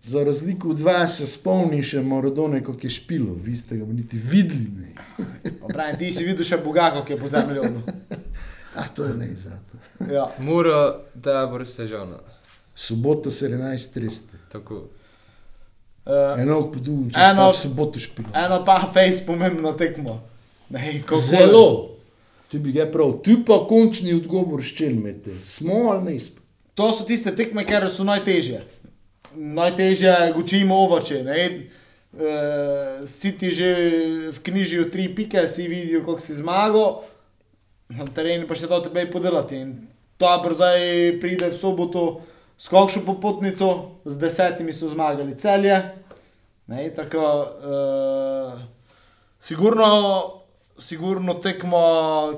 za razliko od vas se spomni še Maradone, kako je špilo, vi ste ga niti videli. Brian, ti si videl še Boga, kako je po zemlji. A to je ne zato. Ja. Muro, tabor sežona. Sobota 17.30. Tako. Uh, Eno podum, če Eno- v soboto špilo. eno pa face pomembno tekmo. Ne, kako- Zelo. Tu bi ga prav, tu pa končni odgovor, s čim imate. Smo ali ne? To so tiste tekme, ker so najtežje. Najtežje gočimo ovače. Ne? Uh, si ti že v knjižijo tri pike, si vidijo, kako si zmagal, na terenu pa še to tebe podelati. In ta brzaj pride v soboto s kakšno popotnico, z desetimi so zmagali celje. Ne, tako, uh, sigurno, sigurno tekmo,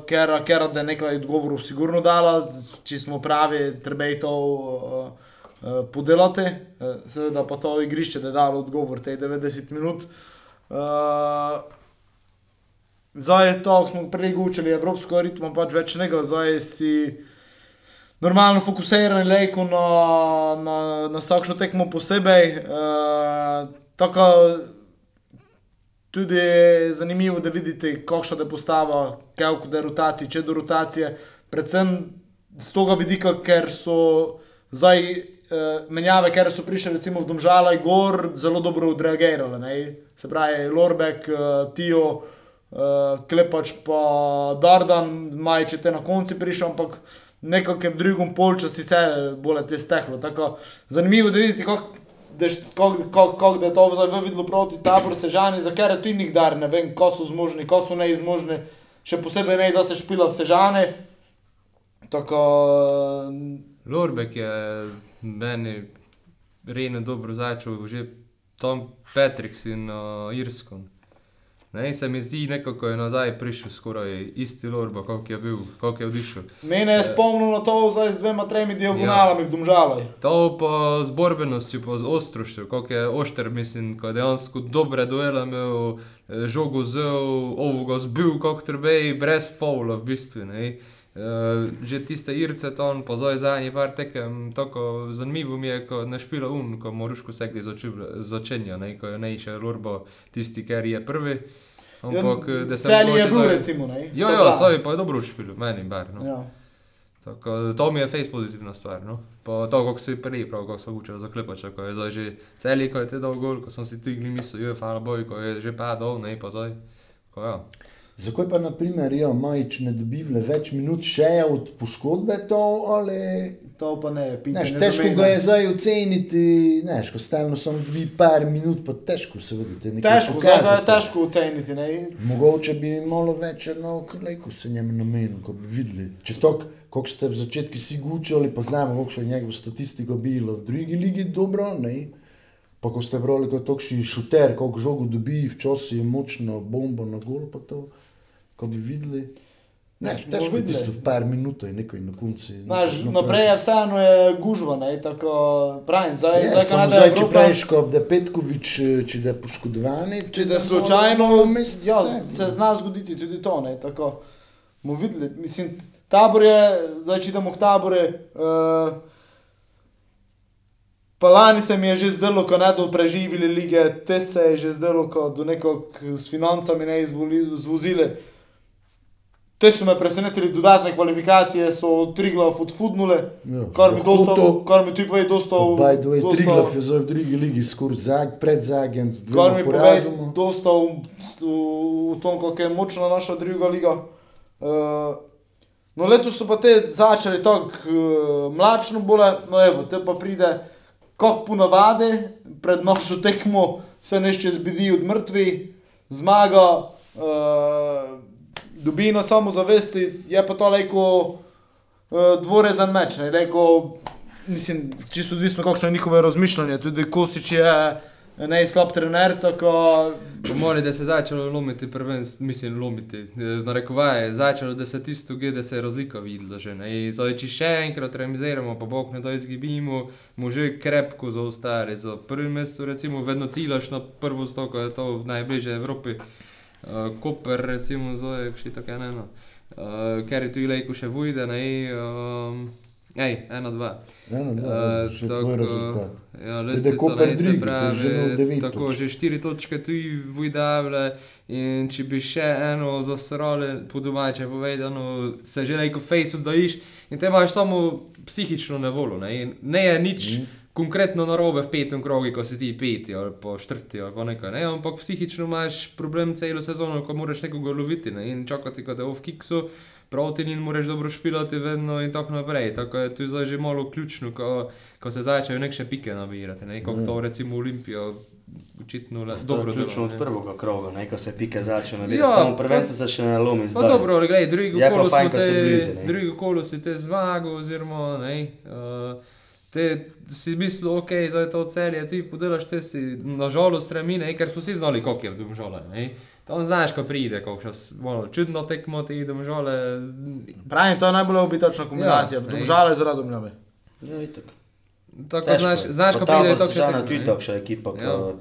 ker, ker da je nekaj odgovorov sigurno dala, če smo pravi, treba je to uh, podelati. Uh, seveda pa to igrišče, da je dalo odgovor te 90 minut. Uh, zdaj je to, ko smo prej učili evropsko ritmo, pač več nekaj, zdaj si normalno fokusiran lejko na, na, na vsakšno tekmo posebej. Tako tudi je zanimivo, da vidite, kakšna je postava, kako da je rotacija, če do rotacije. Predvsem z tega vidika, ker so zdaj uh, menjave, ker so prišle recimo v Domžala in Gor, zelo dobro odreagirale. Ne? Se pravi, Lorbek, uh, Tio, uh, Klepač pa Dardan, maj če te na konci prišel, ampak nekako v drugem polčasu se bolj te steklo. Tako, zanimivo je, da vidite, kako kako- kako da je to zdaj videlo proti tabor Sežani, za kar je tu njih dar, ne vem, ko so zmožni, ko so neizmožni, še posebej ne, da se špila v Sežani. Tako, Lorbek je meni rejno dobro začel, že Tom Patricks in uh, Irsko. Ne, se mi zdi, nekako je nazaj prišel skoraj isti Lorba, kot je bil, kot je odišel. mene je spomnil na to zdaj z dvema, tremi diagonalami v Domžalaj. To pa z borbenostjo, pa z ostrostjo, kako je ošter, mislim, ko je dejansko dobre duele imel, eh, žogo zel, ovoga zbil, kako treba, brez faula v bistvu. Ne. Uh, že tiste Irce, to on pa zdaj zadnji par tekem, tako zanimivo mi je, ko ne špila un, ko moruško segli začenja, ne, ko je ne še Lorbo tisti, ker je prvi. Ampak, eh, da se je mogoče bil, zdaj- recimo, ne? Ja, ja, dva. saj pa je dobro špil, meni bar. No. Ja. Tako, to mi je face pozitivna stvar. No? Pa to, kako si prej, prav, kako smo učili za klepača, ko je zdaj že celi, ko je te dal gol, ko sem si tigli mislil, jo, hvala boj, ko je že padal, ne pa zdaj. Ko, ja. Zakaj pa, na primer, ja, Majič ne dobi vle več minut še od poškodbe to, ali... To pa ne, pite, Neš, ne težko zamene. ga je zdaj oceniti, neš, ko stalno samo dobi par minut, pa težko se vidi. te nekaj Težko, zdaj ga je težko oceniti, ne? Mogoče bi malo več eno ko se njemu namenil, ko bi videli. Če to, kako ste v začetku si gučali, pa znamo, kako je njegovo statistiko bilo v drugi ligi dobro, ne? Pa ko ste brali, kako je tokši šuter, koliko žogo dobi, včasih je močno bombo na gol, pa to. Ko bi videli. Ne, težko je videli. tisto par minut in nekaj na koncu. Znaš, naprej je vseeno je gužva, ne, tako pravim, zdaj, Je, zdaj samo Kanada zdaj, je če Evropa, praviš, ko da je Petkovič, eh, če da je poškodovan, če da slučajno, mest, ja, se zna zgoditi tudi to, ne, tako, bomo videli, mislim, tabor je, zdaj, če idemo k tabore, uh, pa lani se mi je že zdelo, ko ne do preživeli lige, te se je že zdelo, ko do nekog s financami ne zvozile. Te so me presenetili, dodatne kvalifikacije so Triglav odfudnule, Ja, kar mi dosta, to- kar mi ti pove dosta, By the way, dosta- Triglav je zdaj v drugi ligi, skoraj zag, pred Zagem, z Kar dvema mi pove, porazoma. dosta v, v, v tom, kako je močna naša druga liga. Uh, no, letos so pa te začeli tako uh, mlačno bole, no evo, te pa pride, kot ponavadi, pred našo tekmo se nešče zbidi od mrtvi, zmaga, uh, dobi na samozavesti, je pa to leko uh, dvorezen meč, ne, leko, mislim, čisto odvisno, kakšno je njihove razmišljanje, tudi Kosič je najslab trener, tako mojem, da se je začelo lomiti, prvenst, mislim, lomiti. eh, Narekovaje, začelo, da se tisto, gdje da se je razlika videla že. Zdaj, če še enkrat remiziramo, pa bog ne da izgibimo, mu že krepko zaostali. Za prvi mesto, recimo, vedno ciljaš na prvo stoko, je to najbližje Evropi. Uh, Koper, recimo, zdaj, še tako eno. Uh, ker je tu ilejko še vujde, ne? Um, ej, eno, dva. Eno, dva, Eh, še tako, rezultat. Ja, Teda lestvica, Koper ne, se je pravi, že imel devet tako, točk. že štiri točke tu vujdavle in če bi še eno zasrali, po domače povedano, se že neko fejsu dojiš in te imaš samo psihično nevolo. Ne, In ne je nič mm. Konkretno narobe v petem krogu, ko si ti peti ali pa štrti ali pa nekaj, ne, ampak psihično imaš problem celo sezono, ko moraš nekoga loviti ne, in čakati, ko te v kiksu. Proti njim moraš dobro špilati vedno in tako naprej. Tako je tu zdaj že malo ključno, ko, ko se začnejo neke pike nabirati. Ne? Kot to recimo Olimpijo, očitno le, Dobro, dobro ključno od prvega kroga, ne, ko se pike začnejo nabirati. Ja, Ja, Samo prvenstvo se še ne lomi Pa zdaj. dobro, gledaj, drugo Je pa kolo so te, blizu, ne. drugo kolo si te zmagal, oziroma ne. Uh, te si mislil, ok, zdaj je to celje, ti podelaš, te si nažalost remine, ker smo vsi znali, koliko je v domžale. Ne? Tam znaš, ko pride, kako še malo čudno tekmo, ti domžale. pravim, to je najbolj obitačna kombinacija, Ja, ja, ej. domžale z radom Ja, itak. Tako Težko znaš, znaš ko pride, to še Sežana, tekmo. Tu je ne. takšna ekipa, Ja. ko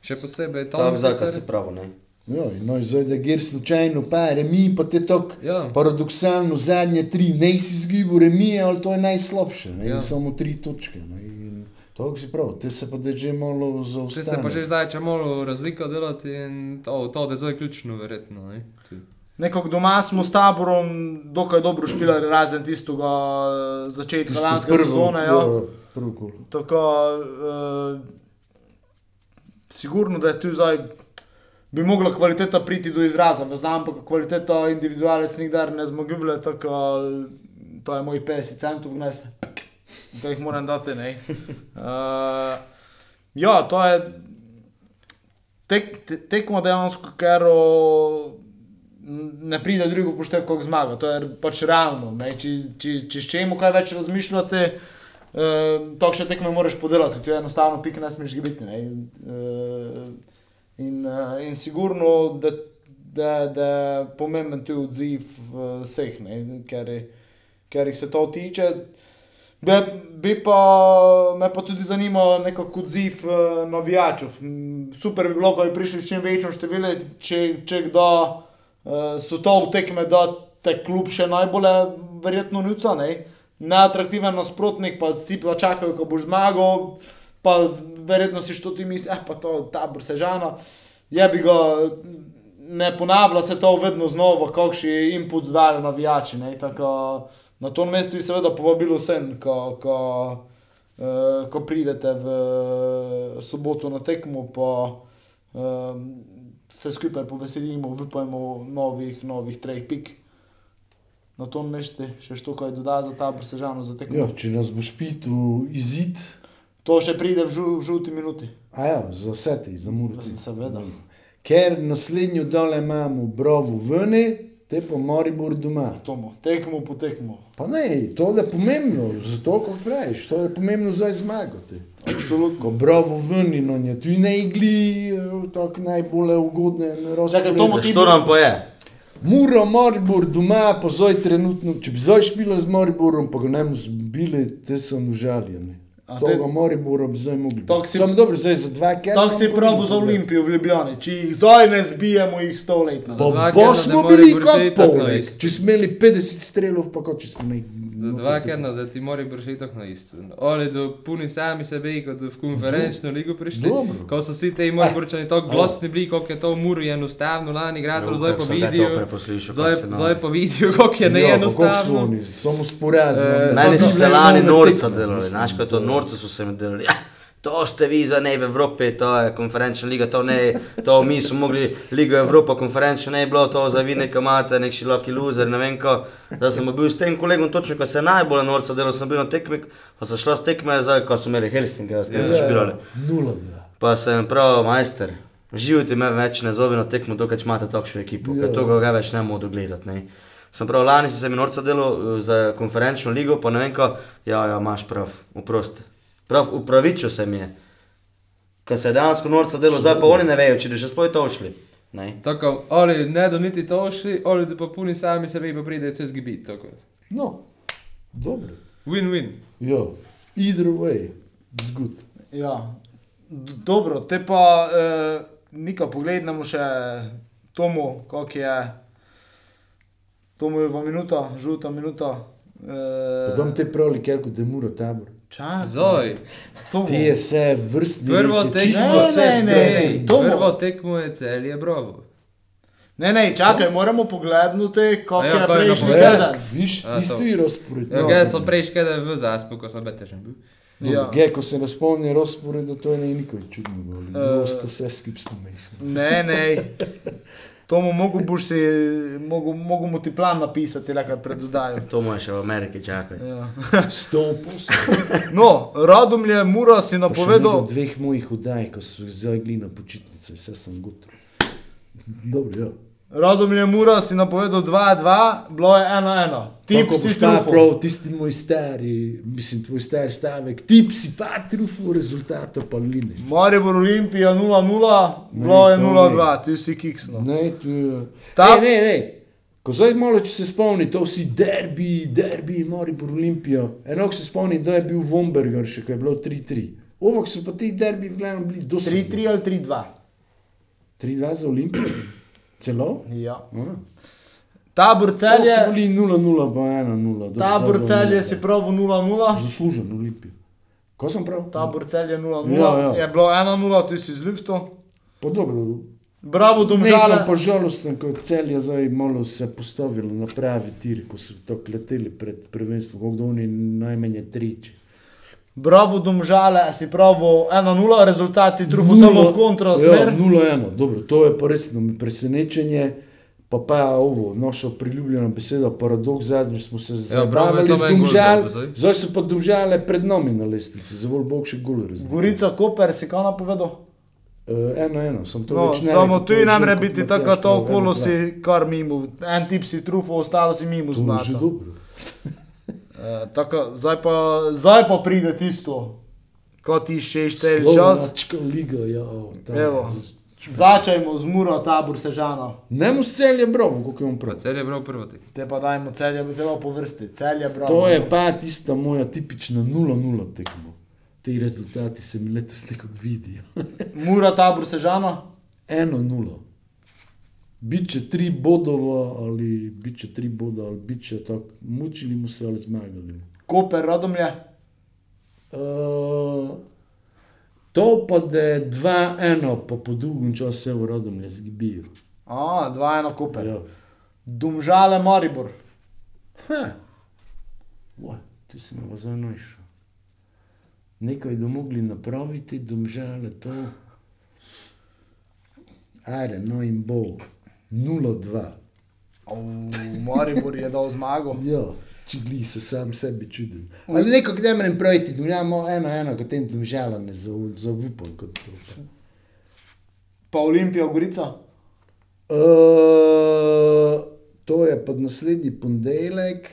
Še posebej tam tam sicer- si pravo, ne. Ja, in no, in zdaj, da gre slučajno pa remi, pa te tako Ja. paradoksalno zadnje tri, ne si zgibil remi, ali to je najslabše, ne, Ja. samo tri točke. Ne, in to si prav, te se pa da že malo Če zaostane. se pa že zdaj če malo razlika delati in to, to da je zdaj ključno, verjetno. Ne? Nekako doma smo s taborom dokaj dobro špilali, razen tistega eh, začetka Tisto lanske prvo, sezone. Ja. ja, prvo kolo. Tako, uh, sigurno, da je tu zdaj, bi mogla kvaliteta priti do izraza, ne znam pa, kvaliteta individualec nikdar ne zmaguje, tako to je moj 50 centov vnese, da jih moram dati, ne. Uh, ja, to je tek, te, tekmo dejansko, ker o, ne pride drugo poštev, kot zmaga. To je pač realno. Ne? Če, če, če s čemu kaj več razmišljate, uh, to še tekme moraš podelati. To je enostavno, pika ne smeš gibiti. Ne? Uh, in, uh, in sigurno, da, da, da je pomemben tu odziv uh, vseh, ne? ker, ker jih se to tiče. Bi, bi pa me pa tudi zanimal nekako odziv uh, navijačev. Mm, Super bi bilo, ko bi prišli čim večjim številom, če, če kdo uh, so to v tekme, da te klub še najbolj verjetno nuca, ne. Neatraktiven nasprotnik, pa si pa čakajo, ko boš zmagal, pa verjetno si što ti misli, eh pa to tabor sežana. Je bi ga, ne ponavlja se to vedno znova, kakšni input dajo navijači, ne. Tako, Na tom mestu bi seveda povabilo vse, ko, ko, uh, ko pridete v eh, soboto na tekmo, pa um, se skupaj poveselimo, upajmo novih, novih treh pik. Na tom mestu še što kaj doda za ta presežano za tekmo. Ja, če nas boš pitu izid, To še pride v, žu, v žuti minuti. a ja, za vse ti, za Murti. Seveda. Ker naslednjo dole imamo brovu vene, te pa Maribor doma. Tomo, tekmo po tekmo. Pa ne, to je pomembno, zato kot praviš, to je pomembno za zmagati. Absolutno. Ko bravo ven in on je tu ne igli, tako najbolj ugodne Čakaj, Tomo, ti Što nam pa je? Muro, Maribor, doma, pa zdaj trenutno, če bi zdaj špila z Mariborom, pa ga ne bi zbili, te so užaljeni. To ga Maribora bi zdaj mogli. Tako si- Sam dobro, zdaj za dva kera. Tako si prav za Olimpijo v Ljubljani. Če jih zdaj ne zbijemo, jih sto let nazaj. Pa, smo bili kot polnek. isto. Če smo imeli 50 strelov, pa kot če smo ne. Za dva kedna, da ti mora biti tako na isto. Ali do puni sami sebe, kot v konferenčno ligo prišli. Dobro. Ko so vsi ti morborčani tako glasni bili, koliko je to v Muri enostavno lani igrati, Jo, zdaj kako pa vidijo. Zdaj, pa no. zdaj pa vidijo, koliko je neenostavno. oni, samo sporazum. Eh, Meni so se lani norca delali, znaš, to norca so se mi delali. Ja, to ste vi za ne v Evropi, to je konferenčna liga, to ne, to mi smo mogli Ligo Evropa, konferenčna ne je bilo, to za vi nekaj imate, nek široki loser, ne vem ko. Da sem bil s tem kolegom točno, ko se je najbolj norca delal, sem bil na tekmi, pa so šla s tekme, zdaj, ko so imeli Helsinki, Ja, kaj so špilali. 0-2. Pa sem prav, majster, živite me več ne zovi na tekmo, dokaj imate takšno ekipo, Ja. ker to ga več ne modo gledati. Ne. Sem prav, lani se mi norca delal eh, za konferenčno ligo, pa ne vem ko, ja, ja, imaš prav, oprosti. Prav, upravičil se mi je. Ker se je dejansko norca delal, zdaj pa oni ne vejo, če bi še spoj to šli. Ne. Tako, ali ne do niti to šli, ali da pa puni sami sebe, pa pridejo čez gibit. Tako. No, dobro. Win-win. Ja, either way, it's good. Ja. D- Dobro, te pa eh, nekaj pogledamo še Tomu, kako je. Tomu je v minuta, žuta minuta. Eh, bom te pravili, ker kot je muro tabor. Tomu. Ti je vse vrstni. prvo red je tekmo, ne. Tomo. prvo tekmo je celje bravo. Ne, ne, čakaj, moramo pogledati, kako ja, je je prejšnji teden. viš, isto to. je razpored. Ja, gledaj, so prej škede v zaspu, ko sem betežen bil. Ja. Ja. Ge, ko se ne spomni razporeda, to je ne nikoli čudno. Eh. Zelo ste vse skupaj spomnili. Ne, ne. Tomu mogo boš si, mogo, mogo mu ti plan napisati, le kar predodajo. To mu je še v Ameriki čakaj. Ja. Sto posto. No, Radomlje, Mura si Napovedal. napovedal. dveh mojih oddaj, ko so zdaj gli na počitnice, vse sem gotov. Dobro, ja. Radomlje, Mura si napovedal 2-2, bilo je 1-1. Tip Tako si prav, tisti moj stari, mislim, tvoj stari stavek, tip si pa trufu, rezultata pa line. Maribor Olimpija 0-0, bilo je to 0-2, ti si kiksno. Ne, to je... Ta- Ne, ne, ne. Ko zdaj malo, če se spomni, to vsi derbi, derbi, Maribor Olimpijo. Enako se spomni, da je bil Vomberger, še ko je bilo 3-3. Ovok so pa ti derbi v glavnem bili do 3-3 ali 3-2. 3-2 za Olimpijo. Celo? Ja. A. Tabor Celje. celje, So bili 0-0, pa 1-0. dobro, tabor zdaj bo celje 0-0. si prav 0-0. Zaslužen Olimpijo. Ko sem prav? Tabor celje 0-0, Ja, ja. je bilo 1-0, ti si z liftom. Pa dobro. Bravo, Ne, sem domžale. pa žalosten, ko cel je zdaj malo se postavilo na pravi tir, ko so tako leteli pred prvenstvom, da oni najmanj triči. Bravo, domžale, si pravo 1-0, rezultat si trufal samo v kontra Ja, smer. 0-1, dobro, to je pa resno mi presenečenje. Pa pa ovo, naša priljubljena beseda, paradoks, zadnjič smo se Ja, zabavali je z domžal, zdaj. so pa domžale pred nami na lestvici, za bolj bog še gol razlika. Gorica, Koper, si kaj napovedal? Uh, eno, eno, sem to No, več ne samo tu to je ne more biti tako, to pravi, okolo si kar mimo. En tip si trufal, ostalo si mimo To je že dobro. Uh, tako, zdaj, pa, zdaj pa pride tisto, ko ti še štiri čas. Liga, ja. Evo. Začajmo z Muro, tabor Sežana. Ne mu cel je bravo, kako je on prav. celje bral prvo tekmo. Te pa dajmo celje, treba po vrsti. Celje, bravo. To je pa tista moja tipična 0-0 tekmo. Ti rezultati se mi letos nekako vidijo. Mura, tabor Sežana. 1-0. Biče tri bodova ali biče tri boda ali biče tako, mučili mu se ali zmagali. Koper, Radomlje. Uh, to pa da je 2-1, pa po dolgem času se v rodom ne zgibijo. A, 2-1 Koper. Ja. Domžale, Maribor. Ha. Tu si me zdaj našel. Nekaj bi mogli napraviti, domžale to. Ajde, no in bo. 0-2. V Maribor je dal zmago. Ja, če gli se sam sebi čuden. Ali neko, kde mrem projiti, da imamo eno, eno, kot tem domžala ne zau- zaupam kot to. Pa Olimpija, Gorica. Uh, to je pa naslednji ponedeljek.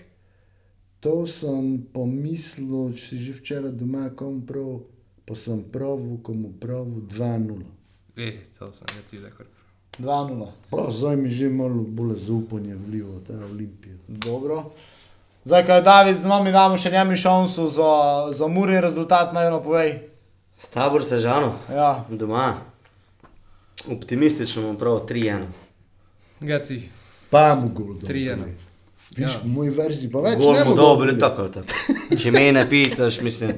To sem pomislil, če si že včeraj doma kom prav, pa sem pravil, komu pravil 2-0. Eh, to sem jaz videl. kar. 2-0. Pa zdaj mi že malo bolj zaupanje vliva ta Olimpija. Dobro. Zdaj, ko je David z nami, damo še njemu šanso za, za Muri rezultat, naj eno povej. Stabor se žano, Ja, doma. Optimistično bom prav 3-1. Gaci, Pa mu gol. dol, 3:1. ne. Viš, Ja. v moji verziji pa več Gol ne mu dobro, tako ali tako. Če me ne pitaš, mislim,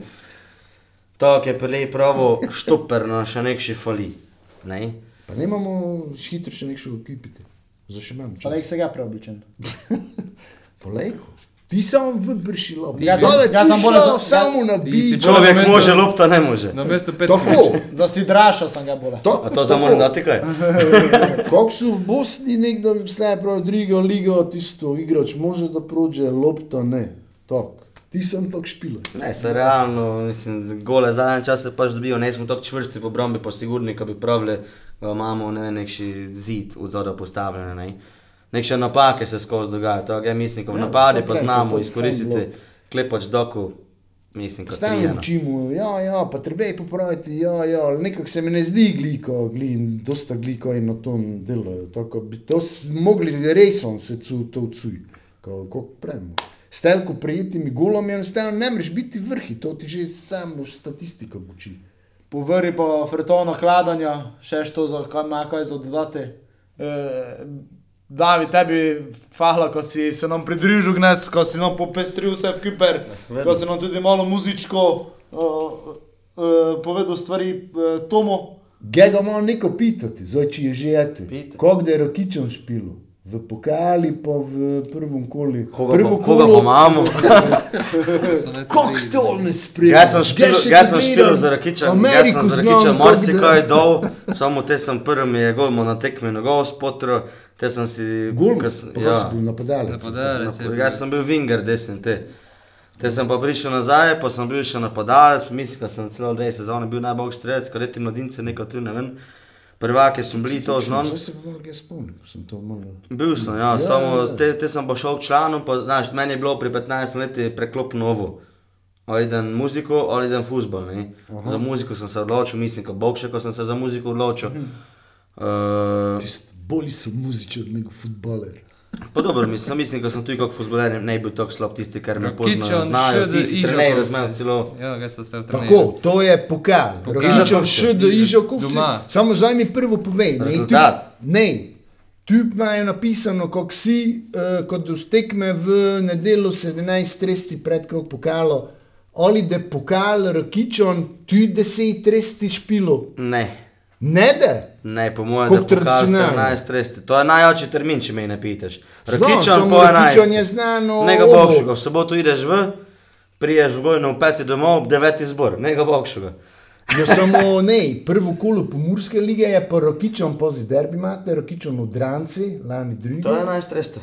tako je prej pravo štoperno, še nek še fali. Ne? Pa ne imamo hitro še nekšo ekipite. Za še imam čas. se ga preobličen. Polejko. Ti sam vybrši lop. Jaz sem- Dole, jaz sem tu bolj za- samo na bolj- Človek namesto- može, lopta ne može. na mesto 5 Tako. Za Sidraša sem ga bolj. To, A to za moram dati kaj? Kako so v Bosni nekdo vse pravi, drugo ligo, tisto igrač može da prođe, lopta ne. Tako. Ti sem tako špila. Ne, se realno, mislim, gole zadnje čase pač dobijo, ne smo tako čvrsti v obrambi, pa sigurni, ko bi pravili, imamo ne vem, nekši zid od zora postavljen. Ne. Nekše napake se skozi dogajajo, to je mislim, ko v Ja, napadi to pa znamo izkoristiti, fajn klepač doku, mislim, Stalno učimo, ja, ja, pa treba je popraviti, ja, ja, nekako se mi ne zdi gliko, glin, dosta gliko in na tom delajo. Tako bi to mogli resno se cu, to cuj, kako premo. S telko prijetimi golom je enostavno ne moreš biti vrhi, to ti že samo statistika uči. Poveri pa fretovno hladanja, še što za kaj ima kaj za dodati. E, Davi, tebi hvala, ko si se nam pridružil gnes, ko si nam popestril vse v Kiper, ko si nam tudi malo muzičko uh, uh, povedal stvari uh, Tomo. Gega malo neko pitati, zdaj če je že. Pita. Kako da je rokičem špilo? V pokali pa v prvem koli. Koga, Prvo pa, koga pa imamo? Kako to ne sprejme? Jaz sem špil, jaz sem špil za Rakiča, jaz sem za Rakiča marsikaj dol, samo te sem prvi mi je gol mu na tekmi na gol spotro, te sem si... Gol, ko sem- pa ja. si bil napadalec. Napadalec. Jaz sem bil vinger desni te. Te sem pa prišel nazaj, pa sem bil še napadalec, pa mislim, da sem celo dve sezone bil najboljši strelec, ko ti mladince neko tu ne vem. Prvake so bili to znam. Zdaj se pa malo spomnim, sem to malo... Bil sem, ja, Ja, samo ja, te, te sem pa šel članom, pa znaš, meni je bilo pri 15 letih preklop novo. Ali idem muziko, ali idem futbol. ne. Za muziko sem se odločil, mislim, kot bog še, ko sem se za muziko odločil. Uh, Tisti bolj so muzičar nego futbaler. Pa dobro, mislim, mislim, da sem tudi kot futboler ne bi bil tako slab tisti, ker me poznajo, znajo, tisti trenerji, znajo celo. Ja, ga so ste v trenerju. Tako, to je pokal. Ižakovci. še do Ižakovci. Samo zdaj mi prvo povej. Ne, tu, Rezultat. ne, tu imajo napisano, kako si, uh, kot ustekme v nedelo 17.30 pred krok pokalo. Ali da pokal Rokičon, tu 10.30 špilo. Ne, Ne da. Ne, po mojem, da pokal tradicionalno? 17 resti. To je najjači termin, če me ne pitaš. Rakičan po Rakičan 11. je znano Nega ovo. bogšega, v soboto ideš v, priješ v gojno v peti domov, ob deveti zbor, nega bogšega. Ja, samo ne, prvo kolo pomurske lige je pa Rokičon, pozi derbi imate, Rokičon v Dranci, lani drugi. To je 11 resti.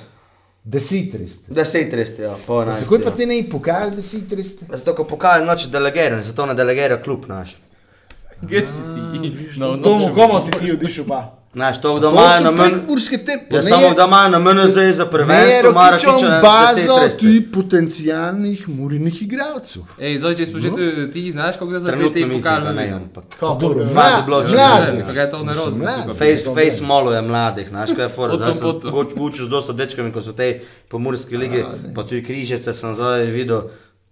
Deset resti. 10 resti, ja, po 11. Zakaj pa ja. ti ne pokali deset resti? Zato, ko pokaj noč delegiran, zato ne delegira klub naš. Kje si ti? No, Tomo, komu si ti odišel pa? Naš, to, da imajo so na meni. tepe. Ja, samo da imajo na meni zdaj za Ne je prvenstvo, Rokičon Rakičan baza 10 resti. tudi potencijalnih murinih igralcev. Ej, zdaj, če smo že tu, ti znaš, kako da za te Trenutno te mislim, pokali da ne, vidim. ampak. Pa dobro, Mladi mladi, bloči. mladi. Kaj je to Mislim, nerozno? mladi. tukaj? Face, to face ne. molo je mladih, znaš kaj je for. Potom, Zdaj sem potom. goč- učil z dosta dečkami, ko so te pomorske lige, pa tudi križevce sem zdaj videl,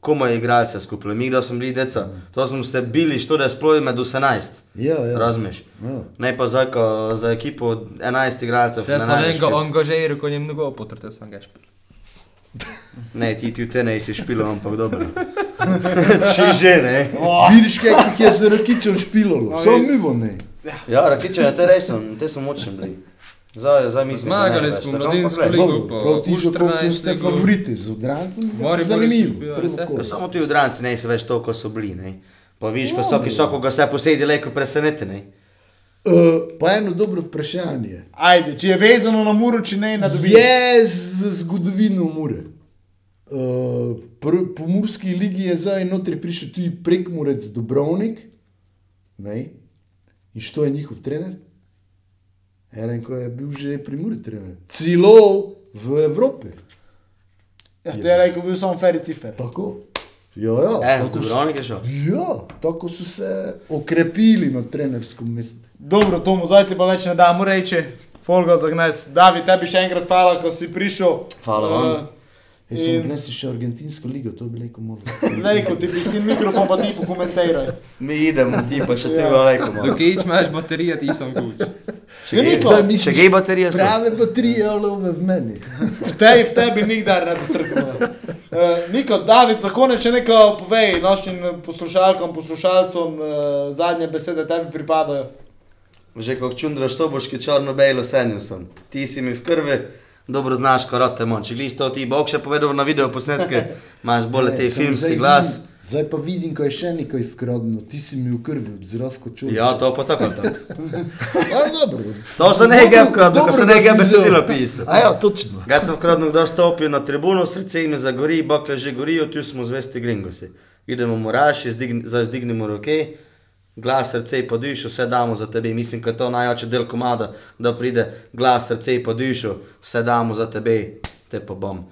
komaj igralce skupaj. Mi, da smo bili deca, to smo se bili, što da je sploh med 18. Ja, ja. Razumeš? Ja. Ne pa zdaj, ko za ekipo 11 igralcev. Ne sem najdeš enega kaj. angažiral, ko njem mnogo potrtel sem ga špil. Ne, ti ti te ne si špilo, ampak dobro. Če že ne. Vidiš, kaj jih je za Rokičon špilalo, samo mi vo ne. Ja, rakiče, te res sem, te so močni bili. Zdaj, zdaj mislim, ne Zmagali smo mladinsko ligo. Dobro, pa prav ti že koliko 14 ste favoriti z Odrancem, Maribor zanimivo. samo ti odranci ne so več to, kot so bili. Ne? Pa vidiš, ko so, ki so, ko ga vse posedi, leko preseneteni. Uh, pa eno dobro vprašanje. Ajde, če je vezano na muro, če ne, ne dobi. Je z zgodovino Mure. Uh, pr, po Murski ligi je zdaj notri prišel tudi prekmurec Dobrovnik. Ne? In što je njihov trener? En, ko je bil že pri Muri trener. Celo v Evropi. Ja, to je rekel, bil sem Ferri Cifer. Tako. Ja, ja, E, tako, so, ja, tako so se okrepili na trenerskem mestu. Dobro, Tomo, zdaj ti pa več ne damo reči. Folga za gnes. David, tebi še enkrat hvala, ko si prišel. Hvala vam. Jaz sem In- gledal še argentinsko ligo, to bi rekel možno. Lejko, ti bi s tem mikrofon pa ti pokomentiraj. Mi idemo, ti pa še ti Ja. veliko. Dokaj imaš baterije, ti sem kuč. Še gej- Niko, Zdaj misliš, Še gej baterije so? Prave baterije, olove v meni. V tej, v tebi nikdar ne bo crkveno. Uh, Niko, David, za konec še nekaj povej našim poslušalkam, poslušalcem, uh, zadnje besede tebi pripadajo. Že kot čundraš soboški črno-belo senju sem. Ti si mi v krvi, dobro znaš, ko rote moč. Če glisto ti bog še povedal na video posnetke, imaš bolj te filmski glas. vidim- Zdaj pa vidim, ko je še nekaj vkradno, ti si mi v krvi, od zdravko čuvaj. Ja, to pa tako. tako. To so nekaj ukradno, ko so nekaj besedilo vzel. pisal. A ja, točno. Ga sem vkradno, kdo stopil na tribuno, srce mi zagori, bakle že gorijo, tu smo zvesti gringosi. Idemo moraš, izdign, zdaj zdignemo roke, glas srce pa dušo, vse damo za tebe. Mislim, da je to najjači del komada, da pride glas srce pa dušo, vse damo za tebe, te pa bom.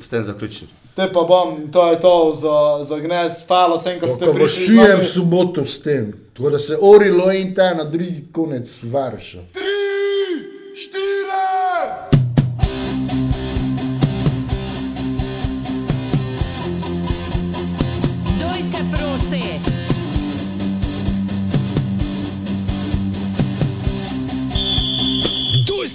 S tem zaključim. Te pa bom in to je to za, za gnes. Hvala vsem, ko ste prišli. voščujem nami. v soboto s tem, tako da se orilo in ta na drugi konec varša. Doj